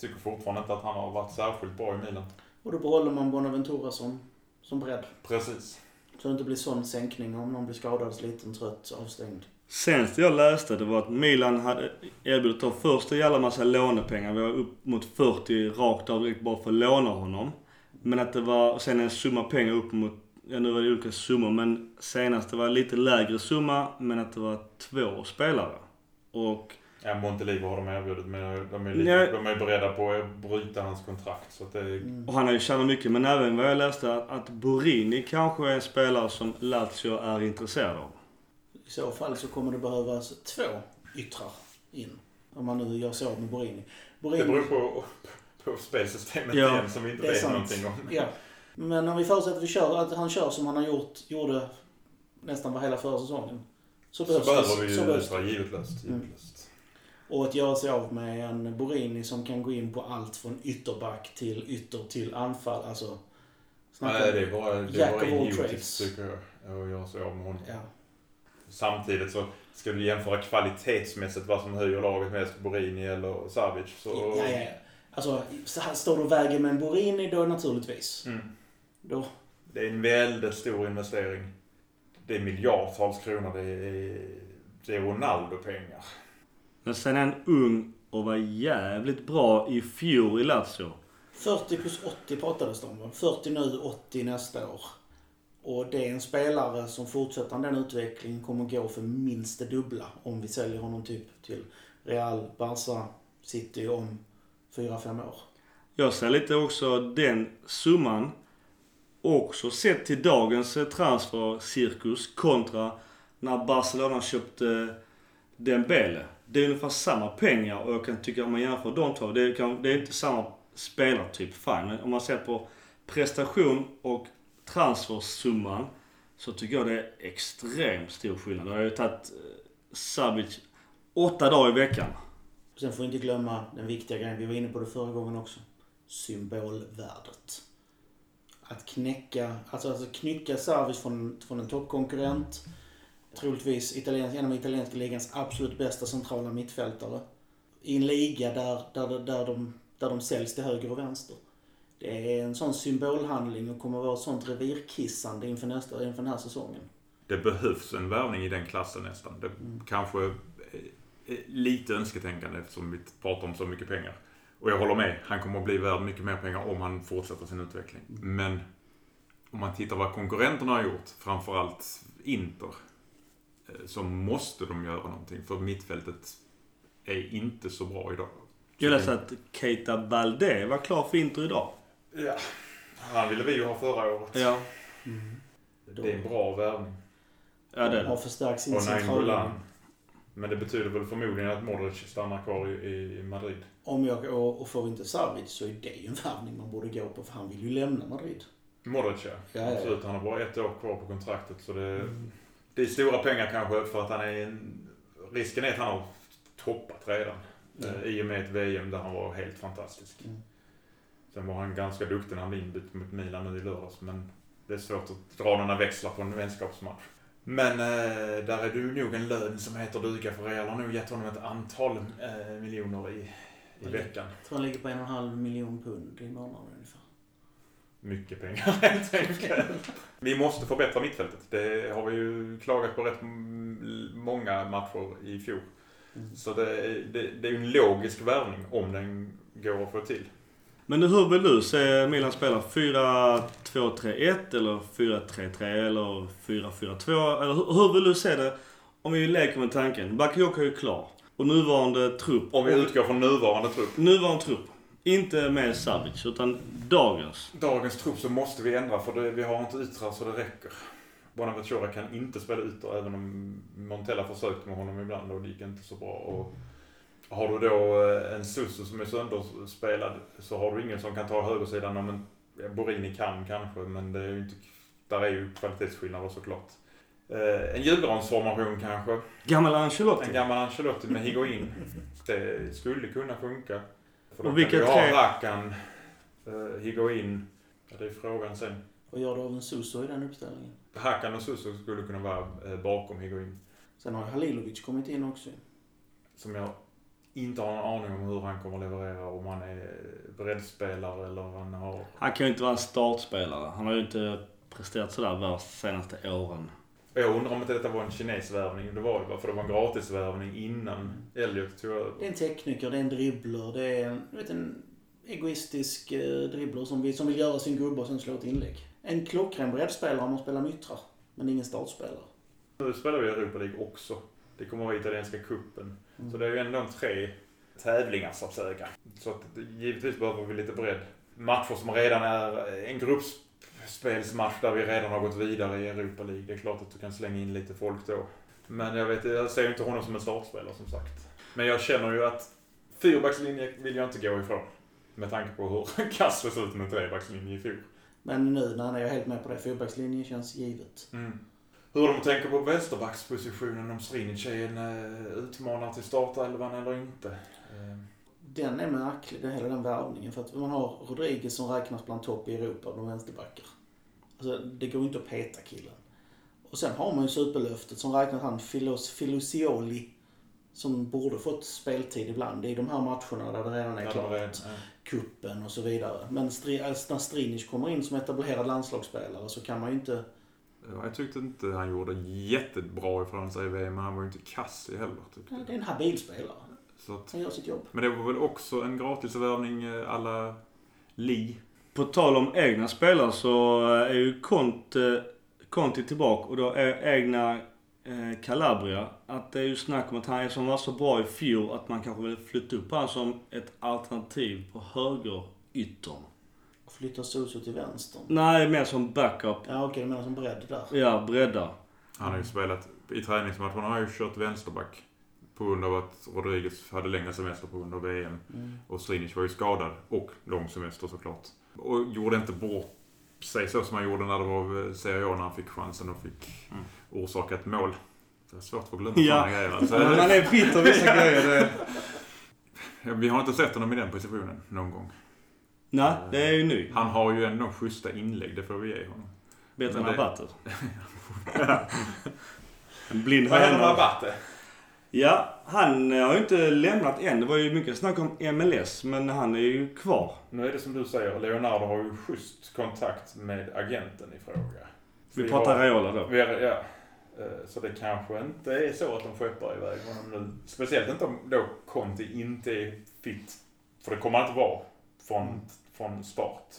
Speaker 5: tycker fortfarande inte att han har varit särskilt bra i Milan.
Speaker 6: och då behåller man Bonaventura som, som bredd.
Speaker 5: Precis.
Speaker 6: Så det inte blir sån sänkning om någon blir skadad, sliten, trött, avstängd.
Speaker 1: Senast jag läste det var att Milan hade erbjudit dem först en jävla massa lånepengar. Vi var upp mot 40 rakt av direkt bara för att låna honom. Men att det var sen en summa pengar upp mot ja nu var det olika summor, men senast det var lite lägre summa, men att det var två spelare. Och
Speaker 5: Ja, Montelivo har de erbjudit men de är, lite,
Speaker 1: Nej.
Speaker 5: de är beredda på att bryta hans kontrakt. Så att det är,
Speaker 1: Och han har ju tjänat mycket, men även vad jag läste att, att Borini kanske är en spelare som Lazio är intresserad av.
Speaker 6: I så fall så kommer det behövas två yttrar in. Om man nu gör så med Borini. Borini
Speaker 5: det beror på, på spelsystemet
Speaker 1: Ja,
Speaker 5: igen som vi inte vet
Speaker 6: sant.
Speaker 5: någonting om.
Speaker 6: Ja. Men om vi förutsätter att, vi kör, att han kör som han har gjort, gjorde nästan var hela förra säsongen. Så,
Speaker 5: Så behöver vi ju
Speaker 6: Så behövs
Speaker 5: yttra givetlöst.
Speaker 6: Mm.
Speaker 5: givetlöst.
Speaker 6: Och att göra sig av med en Borini som kan gå in på allt från ytterback till ytter till anfall. Alltså...
Speaker 5: Nej, det är bara, det är bara idiotiskt tycker jag. Att göra sig av med honom.
Speaker 6: Ja.
Speaker 5: Samtidigt så ska du jämföra kvalitetsmässigt vad som höjer laget mest, Borini eller Savic. Så...
Speaker 6: Ja, ja, ja. Alltså, står du och väger med en Borini då naturligtvis.
Speaker 5: Mm.
Speaker 6: Då,
Speaker 5: Det är en väldigt stor investering. Det är miljardtals kronor. Det är, det är Ronaldo-pengar.
Speaker 1: Men sen är han ung och var jävligt bra i fjol i Lazio.
Speaker 6: 40 plus 80 pratades det om va? 40 nu, 80 nästa år. Och det är en spelare som fortsätter den utvecklingen kommer gå för minst det dubbla om vi säljer honom typ till Real, Barca, City om 4-5 år.
Speaker 1: Jag ser lite också den summan också sett till dagens eh, transfercirkus kontra när Barcelona köpte eh, Dembele. Det är ungefär samma pengar och jag kan tycka om man jämför de två, det är, det är inte samma spelartyp, fine. Men om man ser på prestation och transfersumman så tycker jag det är extremt stor skillnad. Det har ju tagit eh, Savic åtta dagar i veckan.
Speaker 6: Sen får vi inte glömma den viktiga grejen, vi var inne på det förra gången också. Symbolvärdet. Att knäcka, alltså, alltså knycka Savic från, från en toppkonkurrent. Troligtvis italiensk, en av italienska ligans absolut bästa centrala mittfältare. I en liga där, där, där, de, där de säljs till höger och vänster. Det är en sån symbolhandling och kommer att vara ett sånt revirkissande inför, nästa, inför den här säsongen.
Speaker 5: Det behövs en värvning i den klassen nästan. Det kanske är är lite önsketänkande eftersom vi pratar om så mycket pengar. Och jag håller med. Han kommer att bli värd mycket mer pengar om han fortsätter sin utveckling. Men om man tittar vad konkurrenterna har gjort, framförallt Inter, eh, så måste de göra någonting. För mittfältet är inte så bra idag.
Speaker 1: Jag läste att Keita Balde var klar för Inter idag.
Speaker 5: Ja. Han ville vi ju ha förra året.
Speaker 1: Ja.
Speaker 5: Det är en bra värvning.
Speaker 1: Ja, det
Speaker 6: Har förstärkt sin.
Speaker 5: Nainggolan. Men det betyder väl förmodligen att Modric stannar kvar i, i Madrid.
Speaker 6: Om jag, och, och får vi inte Savic så är det ju en värvning man borde gå på för han vill ju lämna Madrid.
Speaker 5: Modric ja.
Speaker 6: Ja.
Speaker 5: Absolut. Han har bara ett år kvar på kontraktet. Så det, det är stora pengar kanske för att han är en... Risken är att han har toppat redan. Eh, I och med ett VM där han var helt fantastisk.
Speaker 6: Mm.
Speaker 5: Sen var han ganska duktig när han blev inbytt mot Milan nu i lördags. Men det är svårt att dra några växlar på en vänskapsmatch. Men eh, där är du nog en lön som heter duga för Real har nog gett honom ett antal eh, miljoner i, i veckan.
Speaker 6: Jag tror han ligger på en och en halv miljon pund i månaden ungefär.
Speaker 5: Mycket pengar helt enkelt. Vi måste förbättra mittfältet. Det har vi ju klagat på rätt många matcher i fjol.
Speaker 6: Mm.
Speaker 5: Så det, är- det, det är ju en logisk värvning om den går att få till.
Speaker 1: Men hur vill du se Milan spela? 4-2-3-1 eller 4-3-3 eller 4-4-2? Eller hur, hur vill du se det? Om vi leker med tanken. Bakayoko är ju klar. Och nuvarande trupp.
Speaker 5: Om vi utgår från nuvarande trupp.
Speaker 1: Nuvarande trupp. Inte med Savic, utan dagens.
Speaker 5: Dagens trupp så måste vi ändra för det, vi har inte yttrar så det räcker. Bonaventura kan inte spela ytter även om Montella försökte med honom ibland och det gick inte så bra. Och har du då eh, en Susu som är sönderspelad så har du ingen som kan ta högersidan. Om en, Borini kan kanske men det är ju inte, där är ju kvalitetsskillnader såklart. Eh, en julgransformation kanske.
Speaker 1: Gammal
Speaker 5: En
Speaker 1: Ancelotti.
Speaker 5: gammal Ancelotti med Higuain. Det skulle kunna funka. För
Speaker 1: Och vilka
Speaker 5: du
Speaker 1: tre-
Speaker 5: ha Rakan, uh, Higuain. Ja, det är frågan sen.
Speaker 6: Vad gör du av en Suso i den uppställningen?
Speaker 5: Hakan och Suso skulle kunna vara eh, bakom Higuain.
Speaker 6: Sen har Halilovic kommit in också.
Speaker 5: Som jag inte har en aning om hur han kommer att leverera. Om han är breddspelare eller han har...
Speaker 1: Han kan ju inte vara en startspelare. Han har ju inte presterat sådär värst de senaste åren.
Speaker 5: Jag undrar om inte detta var en kinesvärvning. Det var det bara för det var en gratisvärvning innan Elliot tog över.
Speaker 6: Det är en tekniker, det är en dribbler, det är en, du vet, en egoistisk eh, dribbler som vill, som vill göra sin gubbe och sen slå ett inlägg. En klockren breddspelare om man spelar myttrar. Men ingen startspelare.
Speaker 5: Nu spelar vi Europa League också. Det kommer att vara italienska cupen.
Speaker 6: Mm.
Speaker 5: Så det är ju ändå tre tävlingar så att säga. Så att, givetvis behöver vi lite bredd. Matcher som redan är en gruppspelsmatch där vi redan har gått vidare i Europa League. Det är klart att du kan slänga in lite folk då. Men jag vet jag ser ju inte honom som en startspelare som sagt. Men jag känner ju att fyrbackslinje vill jag inte gå ifrån. Med tanke på hur kass det såg ut med trebackslinje i fjol.
Speaker 6: Men nu när jag är helt med på det. Fyrbackslinjen känns givet.
Speaker 5: Mm. Hur de tänker på vänsterbackspositionen, om Strinic är en uh, utmanare till startelvan eller inte. Uh,
Speaker 6: Den är märklig, den, hela den värvningen. För att man har Rodriguez som räknas bland topp i Europa, de vänsterbackar. Alltså, det går inte att peta killen. Och sen har man ju superlöftet som räknas han Filos, Filosioli. Som borde fått speltid ibland. Är de här matcherna där det redan är
Speaker 5: ja,
Speaker 6: klart.
Speaker 5: är, uh,
Speaker 6: Kuppen och så vidare. Men när Strinic kommer in som etablerad landslagsspelare så kan man ju inte...
Speaker 5: ja, jag tyckte inte han gjorde jättebra ifrån sig i VM, men han var ju inte kass i heller. Tyckte
Speaker 6: Ja,
Speaker 5: jag.
Speaker 6: det är en habil spelare.
Speaker 5: Så att,
Speaker 6: Han gör sitt jobb.
Speaker 5: men det var väl också en gratisvärvning eh, alla Li.
Speaker 1: På tal om egna spelare så eh, är ju Conte, Conti tillbaka och då är egna eh, Calabria. Att det är ju snack om att han är som var så bra i fjol att man kanske vill flytta upp han som ett alternativ på höger yttern.
Speaker 6: Flyttar Soso till vänster.
Speaker 1: Nej, mer som backup.
Speaker 6: Ja okej, du menar som bredd där.
Speaker 1: Ja, bredda.
Speaker 5: Han har ju spelat, i träningsmatcherna har han ju kört vänsterback. På grund av att Rodriguez hade längre semester på grund av VM.
Speaker 6: Mm.
Speaker 5: Och Strinic var ju skadad. Och lång semester såklart. Och gjorde inte bort sig så som han gjorde när det var eh, Serie A när han fick chansen och fick
Speaker 1: Mm.
Speaker 5: orsaka ett mål. Det är svårt att glömma
Speaker 1: Ja.
Speaker 5: sådana grejer. Alltså,
Speaker 1: Men man är bitter vissa grejer.
Speaker 5: Vi har inte sett honom i den positionen någon gång.
Speaker 1: Nej, det är ju ny.
Speaker 5: Han har ju ändå schyssta inlägg, det får vi ge honom.
Speaker 1: Bättre än Abate. En blind
Speaker 5: Vad händer med. Abate?
Speaker 1: Ja, han har ju inte lämnat än. Det var ju mycket snack om MLS, men han är ju kvar.
Speaker 5: Nu är det som du säger, Leonardo har ju schysst kontakt med agenten i fråga.
Speaker 1: Vi
Speaker 5: Vi
Speaker 1: pratar
Speaker 5: har-
Speaker 1: Raiola då.
Speaker 5: Vi är, ja. Eh, Så det kanske inte är så att de skeppar iväg honom nu. Speciellt inte om då Conti inte är fit. För det kommer han inte vara från, från start.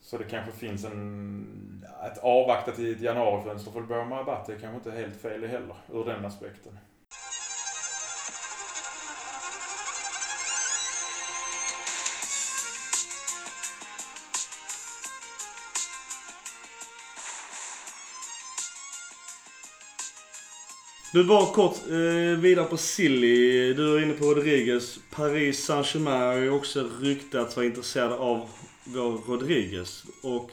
Speaker 5: Så det kanske finns en... Att avvakta till ett januarifönster för att börja med Abate är kanske inte helt fel heller, ur den aspekten.
Speaker 1: Du bara kort eh, vidare på Silly. Du är inne på Rodriguez. Paris Saint-Germain har ju också ryktats vara intresserade av vår Rodriguez. Och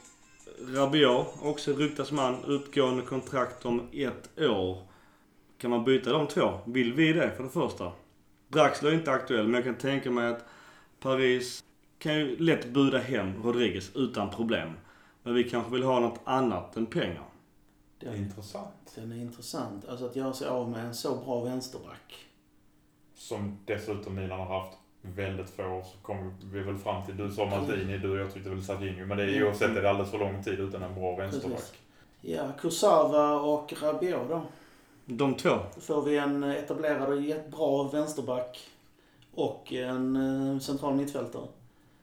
Speaker 1: Rabiot också ryktas man utgående kontrakt om ett år. Kan man byta de två? Vill vi det för det första? Draxler är inte aktuell, men jag kan tänka mig att Paris kan ju lätt buda hem Rodriguez utan problem. Men vi kanske vill ha något annat än pengar.
Speaker 6: Den,
Speaker 5: Intressant.
Speaker 6: den är intressant. Alltså att göra sig av med en så bra vänsterback.
Speaker 5: Som dessutom Milan har haft väldigt få år så kom vi väl fram till, du sa Maldini, du och jag tyckte väl Sarginho. Men det är
Speaker 6: Mm.
Speaker 5: oavsett är det alldeles för lång tid utan en bra vänsterback.
Speaker 6: Precis. Ja, Kursawa och Rabiot då.
Speaker 1: De två.
Speaker 6: Då får vi en etablerad och jättebra vänsterback. Och en eh, central mittfältare.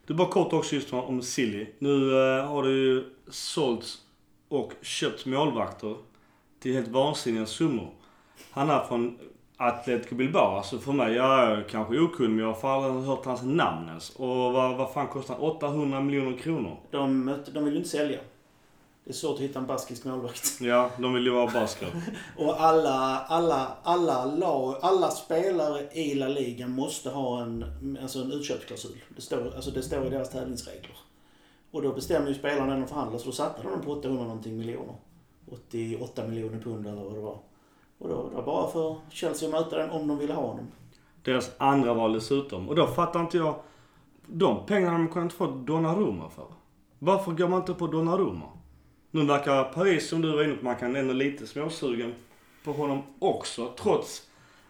Speaker 1: Är bara kort också just om- om Silly. Nu eh, har det ju sålts och köpt målvakter till helt vansinniga summor. Han är från Atletico Bilbao. Alltså för mig, jag är kanske okunnig men jag har aldrig hört hans namn ens. Och vad, vad fan kostar han? 800 miljoner kronor.
Speaker 6: De, de vill ju inte sälja. Det är svårt att hitta en baskisk målvakt.
Speaker 1: Ja, de vill ju vara basker.
Speaker 6: Och alla, alla, alla lag, alla spelare i La Liga måste ha en, alltså en utköpsklausul. Det står, alltså det står i deras tävlingsregler. Och då bestämmer ju spelarna när de förhandlar, så då satte de dem på 800 någonting miljoner. 88 miljoner pund eller vad det var. Och då var det bara för Chelsea att möta den om de ville ha honom.
Speaker 1: Deras andra val dessutom. Och då fattar inte jag. De pengarna de kan inte få Donnarumma för. Varför går man inte på Donnarumma? Nu verkar Paris, som du var inne på, man kan ändå lite småsugen på honom också. Trots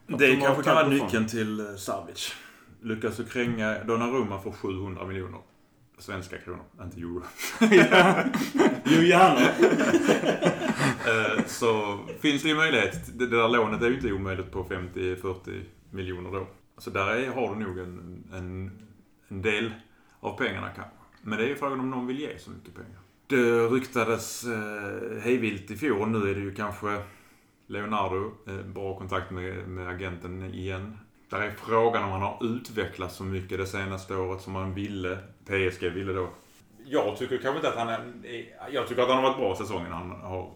Speaker 1: att
Speaker 5: Det
Speaker 1: de
Speaker 5: kanske kan vara nyckeln till eh, Savic. Lyckas du kränga Donnarumma för 700 miljoner svenska kronor, inte euro.
Speaker 1: Jo, gärna.
Speaker 5: Eh, så finns det ju möjlighet. Det det där lånet är ju inte omöjligt på 50-40 miljoner då. Så där är, har du nog en, en, en del av pengarna kanske. Men det är ju frågan om någon vill ge så mycket pengar. Det ryktades eh, hejvilt i fjol. Nu är det ju kanske Leonardo. Eh, bra kontakt med, med agenten igen. Där är frågan om han har utvecklats så mycket det senaste året som han ville. PSG ville då. Jag tycker kanske inte att han är... Jag tycker att han har varit bra säsongen. Han har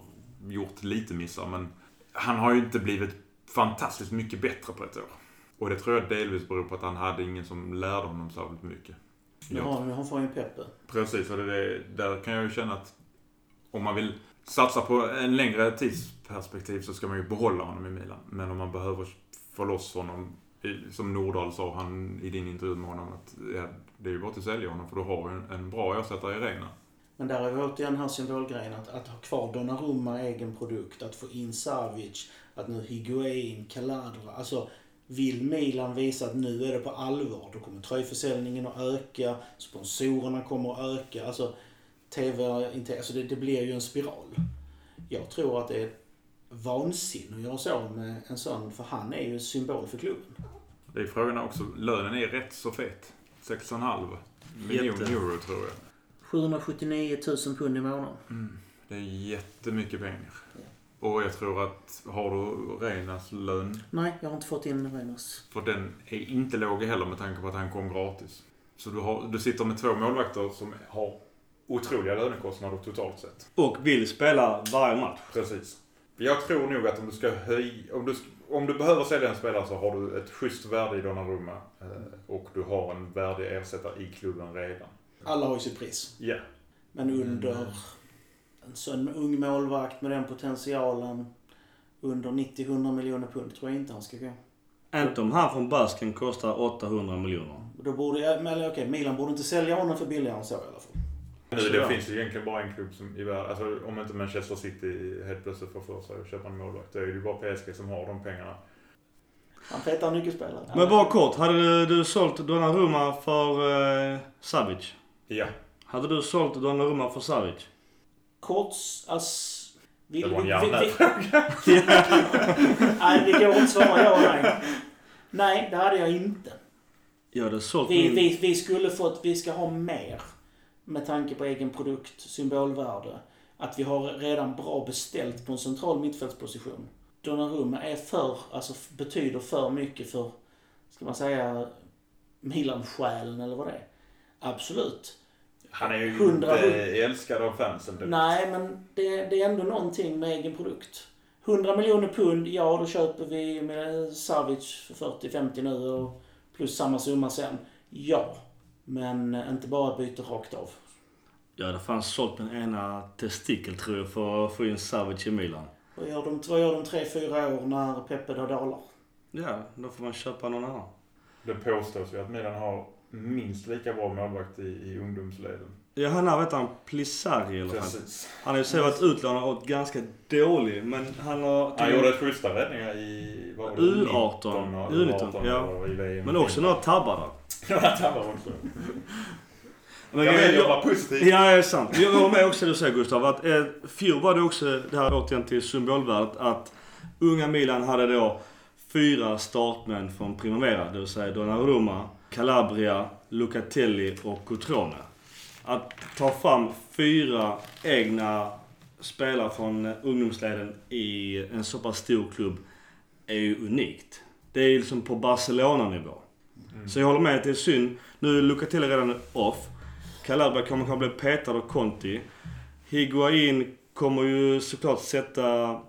Speaker 5: gjort lite missar men han har ju inte blivit fantastiskt mycket bättre på ett år. Och det tror jag delvis beror på att han hade ingen som lärde honom särskilt mycket.
Speaker 6: Har han får ju Peppe.
Speaker 5: Precis, och det, det, där kan jag ju känna att om man vill satsa på en längre tidsperspektiv så ska man ju behålla honom i Milan. Men om man behöver få loss honom, som Nordahl sa han i din intervju med honom, att ja, det är ju bara att sälja honom för du har ju en, en bra ersättare i Reina.
Speaker 6: Men där har vi återigen den här symbolgrejen att, att ha kvar Donnarumma egen produkt, att få in Savic, att nu Higuain, Caladra. Alltså, vill Milan visa att nu är det på allvar, då kommer tröjförsäljningen att öka, sponsorerna kommer att öka. Alltså, TV, inte, alltså det, det blir ju en spiral. Jag tror att det är vansinne att göra så med en sån, för han är ju symbol för klubben.
Speaker 5: Det är frågan också, lönen är rätt så fet. 6,5 miljoner euro tror jag.
Speaker 6: 779 000 pund i månaden.
Speaker 5: Mm. Det är jättemycket pengar. Ja. Och jag tror att, har du Reinas lön?
Speaker 6: Nej, jag har inte fått in Reinas.
Speaker 5: För den är inte låg heller med tanke på att han kom gratis. Så du, har, du sitter med två målvakter som har otroliga lönekostnader totalt sett.
Speaker 1: Och vill spela varje match.
Speaker 5: Precis. Jag tror nog att om du ska höja... Om du, om du behöver sälja en spelare så har du ett schysst värde i Donnarumma. Eh, och du har en värdig ersättare i klubben redan.
Speaker 6: Alla har ju sitt pris.
Speaker 5: Ja.
Speaker 6: Men under mm. en sån ung målvakt med den potentialen under 90-100 miljoner pund tror jag inte han ska gå.
Speaker 1: Inte om han från Basken kostar 800 miljoner.
Speaker 6: Då borde, eller okej, Milan borde inte sälja honom för billigare än så i alla fall.
Speaker 5: Nu, det finns ju egentligen bara en klubb som i världen, alltså om inte Manchester City helt plötsligt får för sig att köpa en målvakt. Då är det ju bara PSG som har de pengarna.
Speaker 6: Han petar nyckelspelare.
Speaker 1: Men bara kort, hade du, du sålt Donnarumma för uh, Savic?
Speaker 5: Ja.
Speaker 1: Hade du sålt Donnarumma för Savic?
Speaker 6: Kort, alltså...
Speaker 5: Vill, det var en hjärnfråga.
Speaker 6: nej, det går inte att svara ja nej. Nej, det hade jag inte.
Speaker 1: Jag hade sålt
Speaker 6: vi, min... vi, vi skulle fått, vi ska ha mer med tanke på egen produkt, symbolvärde. Att vi har redan bra beställt på en central mittfältsposition. Donnarumma är för, alltså betyder för mycket för, ska man säga, Milan-själen eller vad det är. Absolut.
Speaker 5: Han är ju 100, inte älskad av fansen.
Speaker 6: Direkt. Nej, men det, det, är ändå någonting med egen produkt. 100 miljoner pund, ja då köper vi med Savic för 40-50 nu och plus samma summa sen. Ja. Men inte bara byta rakt av.
Speaker 1: Ja, det fanns sålt min ena testikel tror jag för att få in Savic i Milan.
Speaker 6: Vad gör de, vad gör de tre, fyra år när Peppe då dalar?
Speaker 1: Ja, då får man köpa någon annan.
Speaker 5: Det påstås ju att Milan har minst lika bra målvakt i, i ungdomsleden.
Speaker 1: Ja, han har, vet han, Plissari eller Precis. Han har ju så varit utlånad och ganska dålig, men han har...
Speaker 5: Han gjorde ett schyssta räddningar i...
Speaker 1: U18. U19, ja. Men också några tabbar där.
Speaker 5: Tabbar också.
Speaker 1: Men jag väljer att vara positiv. Ja, det är sant. Jag håller med också det du säger Gustav. Att eh, fjol var det också, det här återigen till symbolvärdet, att unga Milan hade då fyra startmän från Primavera. Det vill säga Donnarumma, Calabria, Lucatelli och Cotrone. Att ta fram fyra egna spelare från ungdomsleden i en så pass stor klubb är ju unikt. Det är liksom på Barcelona-nivå. Så jag håller med att det är synd. Nu är Lucatelli redan off. Calabria kommer kanske bli petad av Conti. Higuain kommer ju såklart sätta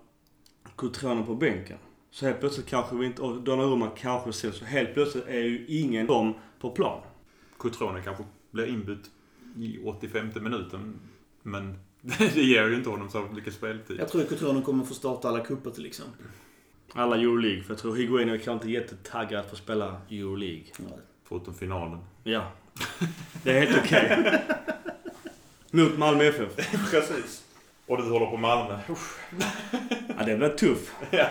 Speaker 1: Cotrone på bänken. Så helt plötsligt kanske vi inte... Och Donnarumma kanske ser så helt plötsligt är ju ingen dem på plan.
Speaker 5: Cotrone kanske blir inbytt i 85 minuten. Men det ger ju inte honom så mycket speltid.
Speaker 6: Jag tror att Cotrone kommer få starta alla kupper till exempel.
Speaker 1: Alla Euroleague. För jag tror Higuain är kanske inte jättetaggad för att spela Euroleague.
Speaker 5: Nej. Förutom finalen.
Speaker 1: Ja. Det är helt okej. Okay. Mot Malmö FF.
Speaker 5: Precis. Och du håller på Malmö.
Speaker 1: ja, det blir tuff. ja.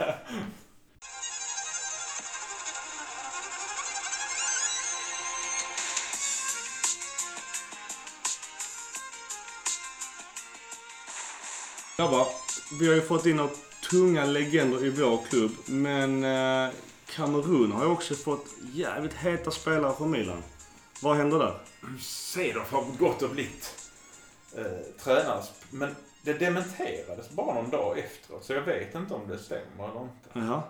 Speaker 1: Grabbar, vi har ju fått in några tunga legender i vår klubb. Men eh, Kamerun har ju också fått jävligt heta spelare från Milan. Vad händer där?
Speaker 5: Cedorf har gått och blivit eh, tränare. Men det dementerades bara någon dag efteråt, så jag vet inte om det stämmer eller inte.
Speaker 1: Jaha.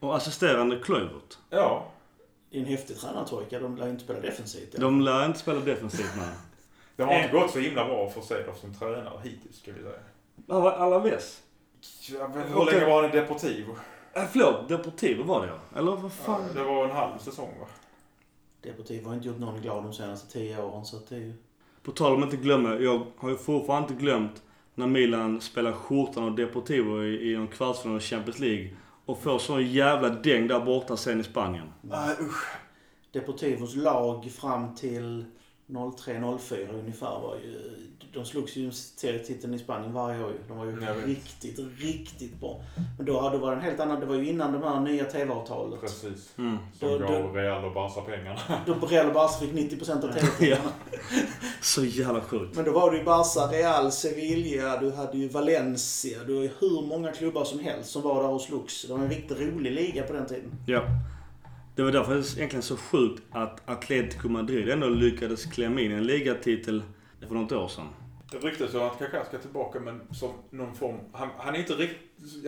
Speaker 1: Och assisterande Kluivert.
Speaker 5: Ja,
Speaker 6: är en häftig tränartrojka. De lär inte spela defensivt.
Speaker 1: De lär inte spela defensivt med.
Speaker 5: det har inte gått så himla bra för Cedorf som tränare hittills, ska vi säga.
Speaker 1: Vad var Alaves?
Speaker 5: Ja, men hur länge var han i Deportivo?
Speaker 1: Äh, förlåt, Deportivo var det ja. Eller vad fan?
Speaker 5: Ja, det var en halv säsong va?
Speaker 6: Deportivo har inte gjort någon glad de senaste tio åren. Så att det är ju...
Speaker 1: På tal om att inte glömma. Jag har ju fortfarande inte glömt när Milan spelar skjortan av Deportivo i, i en kvartsfinal i Champions League. Och får sån jävla däng där borta sen i Spanien.
Speaker 5: Nej usch.
Speaker 6: Deportivos lag fram till 03-04 ungefär var ju... De slogs ju serietiteln i Spanien varje år ju. De var ju
Speaker 5: Jag vet.
Speaker 6: riktigt, riktigt bra. Men då, var det en helt annan... Det var ju innan de här nya TV-avtalet.
Speaker 5: Precis.
Speaker 1: Mm.
Speaker 5: Som
Speaker 6: Då-
Speaker 5: gav Real och Barca pengarna.
Speaker 6: Då Real och Barca fick 90% av TV-pengarna.
Speaker 1: Så jävla sjukt.
Speaker 6: Men då var det ju Barca, Real, Sevilla, du hade ju Valencia. Du har ju hur många klubbar som helst som var där och slogs. Det var en riktigt rolig liga på den tiden.
Speaker 1: Ja. Det var därför det egentligen så sjukt att Atletico Madrid ändå lyckades klämma in en ligatitel för något år sedan.
Speaker 5: Det ryktas ju att Kaká ska tillbaka men som någon form... Han, han, är inte rikt,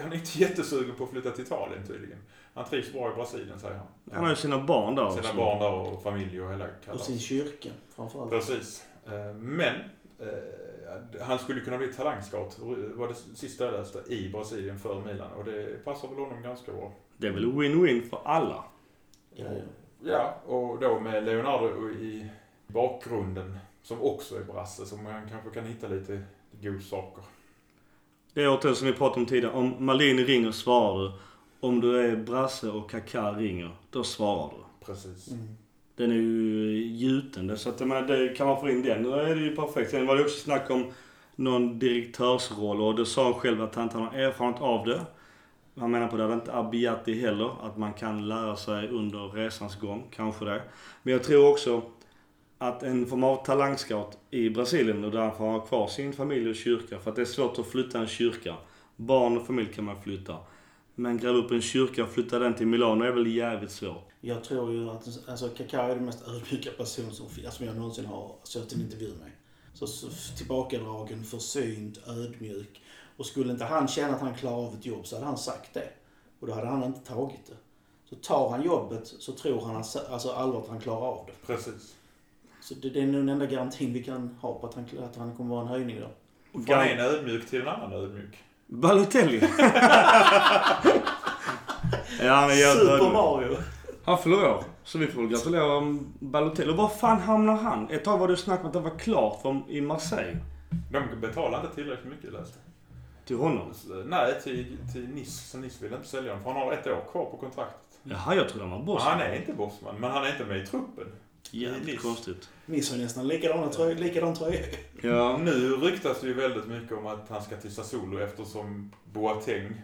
Speaker 5: han är inte jättesugen på att flytta till Italien tydligen. Han trivs bra i Brasilien säger han.
Speaker 1: Han har ju sina barn där.
Speaker 5: Sina
Speaker 1: också.
Speaker 5: barn där och familj och hela
Speaker 6: Och
Speaker 5: kalas.
Speaker 6: sin kyrka framförallt.
Speaker 5: Precis. Eh, Men eh, han skulle kunna bli talangscout, var det sista jag läste, i Brasilien för Milan. Och det passar väl honom ganska bra.
Speaker 1: Det är väl win-win för alla.
Speaker 6: Ja, ja.
Speaker 5: Ja, och då med Leonardo i bakgrunden, som också är brasse, så man kanske kan hitta lite godsaker.
Speaker 1: Det är återigen som vi pratade om tidigare. Om Malin ringer svarar du. Om du är brasse och Kaká ringer, då svarar du.
Speaker 5: Precis.
Speaker 6: Mm.
Speaker 1: Den är ju gjuten. Så att, menar, det, kan man få in den, då är det ju perfekt. Sen var det också snack om någon direktörsroll och det sa han själv att han inte har erfarenhet av det. Han menar på det, det är inte Abiyati heller. Att man kan lära sig under resans gång. Kanske det. Men jag tror också att en form av talangscout i Brasilien och där har får ha kvar sin familj och kyrka. För att det är svårt att flytta en kyrka. Barn och familj kan man flytta. Men gräva upp en kyrka och flytta den till Milano är väl jävligt svårt.
Speaker 6: Jag tror ju att alltså, Kaká är den mest ödmjuka person som, som alltså, jag någonsin har sett en intervju med. Så, så tillbakadragen, försynt, ödmjuk. Och skulle inte han känna att han klarar av ett jobb så hade han sagt det. Och då hade han inte tagit det. Så tar han jobbet så tror han att- alltså allvarligt att han klarar av det.
Speaker 5: Precis.
Speaker 6: Så det, det är nog den enda garantin vi kan ha på att han, att han kommer vara en höjning då.
Speaker 5: Från en ödmjuk till en annan ödmjuk.
Speaker 1: Balotelli. ja, han är jävligt
Speaker 6: Super
Speaker 1: ödmjuk.
Speaker 6: Mario!
Speaker 1: Han fyller år. Så vi får väl gratulera Balotelli. Och var fan hamnar han? Ett tag var det snack om att det var klart i Marseille.
Speaker 5: De betalar inte tillräckligt mycket läste
Speaker 1: Till honom.
Speaker 5: Nej, till, till Nice. Så Nice vill inte sälja honom. För han har ett år kvar på kontraktet.
Speaker 1: Jaha, jag trodde han var
Speaker 5: Och
Speaker 1: boss.
Speaker 5: han är inte bossman, men han är inte med i truppen.
Speaker 1: Jävligt konstigt.
Speaker 6: Nice har nästan likadana tröj, likadan tröja.
Speaker 1: Ja.
Speaker 5: Nu ryktas det ju väldigt mycket om att han ska till Sassuolo eftersom Boateng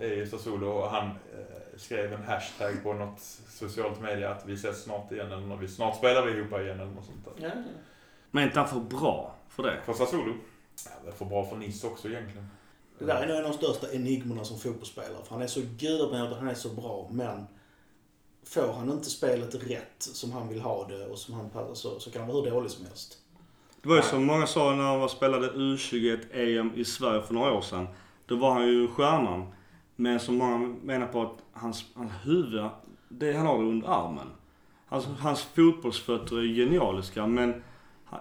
Speaker 5: eh, är i Sassuolo och han eh, skrev en hashtag på något socialt media att vi ses snart igen eller vi snart spelar vi ihop igen eller något sånt där.
Speaker 6: Ja, ja.
Speaker 1: Men är inte han för bra för det?
Speaker 5: För Sassuolo? Ja, det är för bra för Nice också egentligen.
Speaker 6: Det där är nog en av de största enigmorna som fotbollsspelare. För han är så gudabenådad, han är så bra. Men får han inte spelet rätt som han vill ha det och som han passar så, så kan han vara hur dålig som helst.
Speaker 1: Det var ju som många sa när han var- spelade U21-EM i Sverige för några år sedan. Då var han ju stjärnan. Men som många menar på att hans, hans huvud, det han har det under armen. Hans, hans fotbollsfötter är genialiska men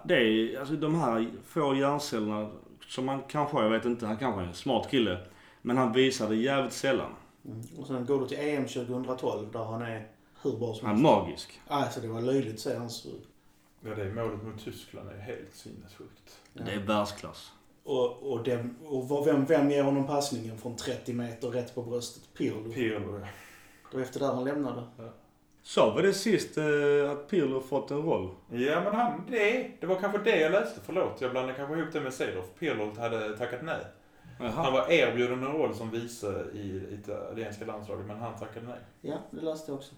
Speaker 1: det är alltså de här få hjärncellerna som han kanske jag vet inte, han kanske är en smart kille. Men han visar det jävligt sällan.
Speaker 6: Mm. Och sen går du till EM 2012 där han är hur bra som
Speaker 1: Han är
Speaker 6: helst.
Speaker 1: magisk.
Speaker 6: Alltså det var löjligt att se hans...
Speaker 5: Ja, det målet mot Tyskland är helt sinnessjukt.
Speaker 6: Ja.
Speaker 1: Det är världsklass.
Speaker 6: Och, och, den, och vem, vem ger honom passningen från 30 meter rätt på bröstet? Pirlo.
Speaker 5: Pirlo, ja.
Speaker 6: Det var efter där han lämnade.
Speaker 1: Sa vi det sist eh, att Pirlo fått en roll?
Speaker 5: Ja, men han, det, det var kanske det jag läste. Förlåt, jag blandade kanske ihop det med Cedorf. Pirlo hade tackat nej. Han
Speaker 1: Jaha.
Speaker 5: var erbjuden en roll som vice i italienska landslaget, men han tackade nej.
Speaker 6: Ja, det läste jag också.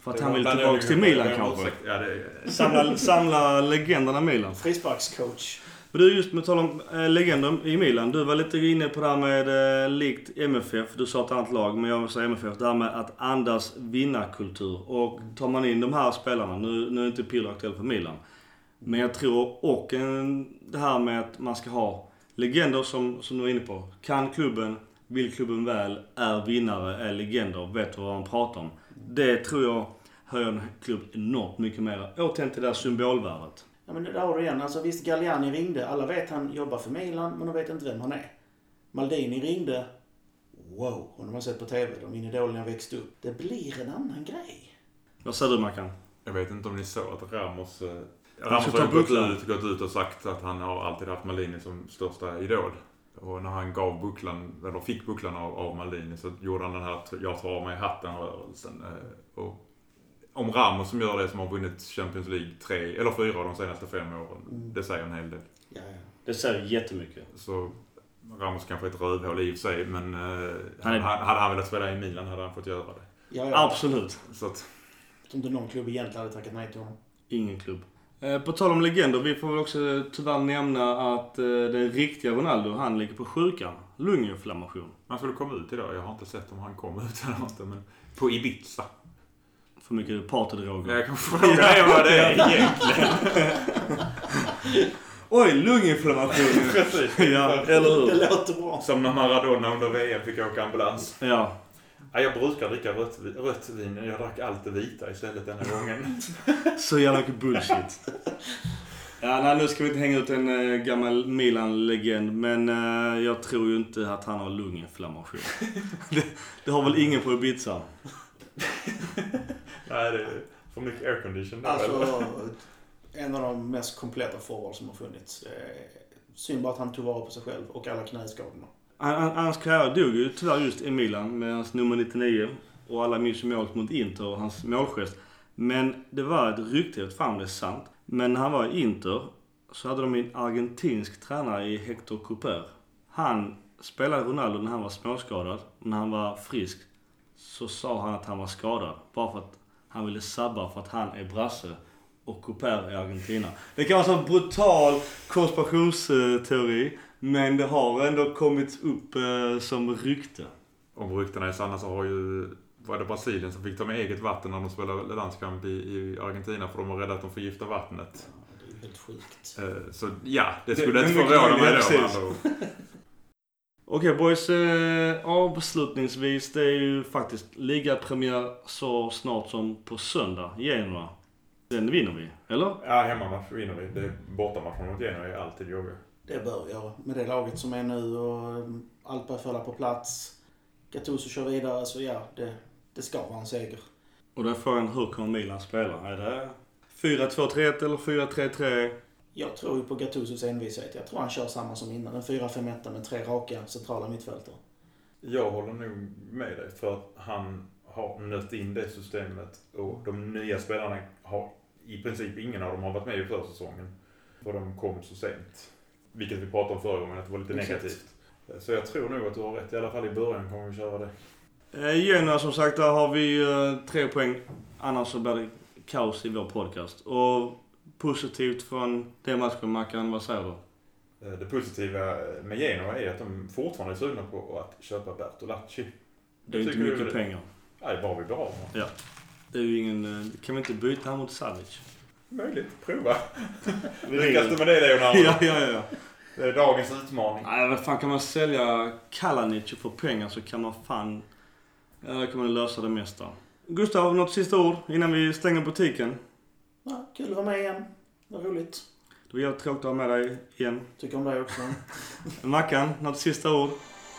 Speaker 1: För att
Speaker 5: Det
Speaker 1: han vill
Speaker 5: jag
Speaker 1: till Milan kanske.
Speaker 5: Ja, det är...
Speaker 1: Samla, samla legenderna Milan.
Speaker 6: Frisparkscoach.
Speaker 1: Men du, just med tal om eh, äh, legender i Milan. Du var lite inne på det här med äh, likt MFF. Du sa ett annat lag, men jag vill säga MFF. Det här med att andas vinnarkultur. Och tar man in de här spelarna, nu, nu är inte Pirlo aktuell för Milan. Men jag tror och en, det här med att man ska ha legender som, som du var inne på. Kan klubben, vill klubben väl, är vinnare, är legender, vet vad man pratar om. Det tror jag höjer en klubb enormt mycket mer. Återigen till det där symbolvärdet.
Speaker 6: Ja men där har du igen. Alltså visst, Galliani ringde. Alla vet han jobbar för Milan, men de vet inte vem han är. Maldini ringde. Wow, honom har man sett på TV. De min idol när jag växte upp. Det blir en annan grej.
Speaker 1: Vad säger du Mackan?
Speaker 5: Jag vet inte om ni såg att Ramos... Eh,
Speaker 1: Han
Speaker 5: Ramos har gått ut, gått ut och sagt att han har alltid haft Maldini som största idol. Och när han gav bucklan, eller fick bucklan av, av Maldini så gjorde han den här jag tar av mig hatten-rörelsen. Eh, Och om Ramos som gör det som har vunnit Champions League tre, eller fyra av de senaste fem åren.
Speaker 6: Mm.
Speaker 5: Det säger en hel del.
Speaker 6: Ja, ja.
Speaker 1: Det säger jättemycket.
Speaker 5: Så Ramos kanske är ett rövhål i och för sig, men eh,
Speaker 1: Han är-
Speaker 5: hade han velat spela i Milan hade han fått göra det.
Speaker 6: ja, ja.
Speaker 1: Absolut.
Speaker 5: Så att,
Speaker 6: Jag tror inte någon klubb egentligen hade tackat nej till honom.
Speaker 1: Ingen klubb. Eh, På tal om legender, vi får väl också tyvärr nämna att eh, den riktiga Ronaldo, han ligger på sjukan. Lunginflammation.
Speaker 5: han skulle komma ut idag. Jag har inte sett om han kom ut eller inte, men på Ibiza.
Speaker 1: För mycket partydroger.
Speaker 5: Jag kan fråga dig vad det är egentligen.
Speaker 1: Oj, lunginflammation!
Speaker 5: Precis.
Speaker 1: ja, eller
Speaker 6: Det
Speaker 1: hur?
Speaker 6: låter bra.
Speaker 5: Som när Maradona under VM fick åka ambulans.
Speaker 1: Ja.
Speaker 5: Ja, jag brukar dricka rött, rött vin. Jag drack allt det vita istället denna gången.
Speaker 1: Så jävla mycket bullshit. Ja, nej, nu ska vi inte hänga ut en äh, gammal Milan-legend, men eh, jag tror ju inte att han har lunginflammation. det, det har väl ingen på Ibiza?
Speaker 5: Nej, det är för mycket aircondition?
Speaker 6: Alltså, en av de mest kompletta forwards som har funnits. Är Synd bara att han tog vara på sig själv och alla knäskadorna.
Speaker 1: Han- han- Hans karriär dog ju tyvärr just i Milan med hans nummer 99. Och alla minns målet mot Inter och hans målgest. Men det var ett rykte, jag vet fan det är sant. Men när han var i Inter så hade de en argentinsk tränare i Hector Couper. Han spelade Ronaldo när han var småskadad. När han var frisk så sa han att han var skadad. Bara för att han ville sabba för att han är brasse och Couper är Argentina. Det kan vara en sån brutal konspirationsteori. Men det har ändå kommit upp eh, som rykte.
Speaker 5: Om ryktena är sanna så har ju var det Brasilien som fick ta med eget vatten när de spelade landskamp i, i Argentina för de var rädda att de förgiftade vattnet.
Speaker 6: Det är ju helt sjukt.
Speaker 5: Eh, Så ja, det skulle
Speaker 1: det
Speaker 5: inte förvåna mig då.
Speaker 1: Okej boys, eh, avslutningsvis. Det är ju faktiskt ligapremiär så snart som på söndag. Genoa. Den vinner vi, eller?
Speaker 5: Ja, hemmamatch vinner vi. Det är bortamatchen mot Genoa är alltid jobbiga.
Speaker 6: Det bör vi göra. Med det laget som är nu och um, allt börjar falla på plats. Gattuso kör vidare, så ja, det, det ska vara en seger.
Speaker 1: Och då är frågan, hur kommer Milan spela? Är det 4-2-3-1 eller 4-3-3?
Speaker 6: Jag tror ju på Gattusos envishet. Jag tror han kör samma som innan. En 4-5-1 med tre raka centrala mittfältare.
Speaker 5: Jag håller nog med dig för att han har nött in det systemet och de nya spelarna har i princip ingen av dem har varit med i försäsongen. För de kom så sent. Vilket vi pratade om förra gången, att det var lite
Speaker 6: Exakt.
Speaker 5: negativt. Så jag tror nog att du har rätt. I alla fall i början kommer vi köra det.
Speaker 1: Eh, Genoa som sagt, där har vi eh, tre poäng. Annars så blir det kaos i vår podcast. Och positivt från den matchen, Mackan, vad säger du?
Speaker 5: Eh, Det positiva med Genoa är att de fortfarande är sugna på att köpa Bertolacci.
Speaker 1: Det är inte mycket
Speaker 5: det?
Speaker 1: pengar.
Speaker 5: Nej, bara vi blir av med
Speaker 1: Det är ju ingen... eh, Kan vi inte byta han mot Savic?
Speaker 5: Möjligt. Prova. Lyckas du med det Leonardo?
Speaker 1: Ja, ja, ja.
Speaker 5: Det är dagens utmaning.
Speaker 1: Nej, vad fan kan man sälja Kalanic för pengar så kan man fan... Ja, då kan man lösa det mesta. Gustav, något sista ord innan vi stänger butiken?
Speaker 6: Kul att vara med igen. Vad roligt.
Speaker 1: Det var jävligt tråkigt att ha med dig igen.
Speaker 6: Tycker om dig också.
Speaker 1: Mackan, något sista ord?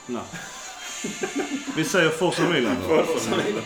Speaker 1: Nej. Vi säger Forza Milan.
Speaker 5: Forza Milan.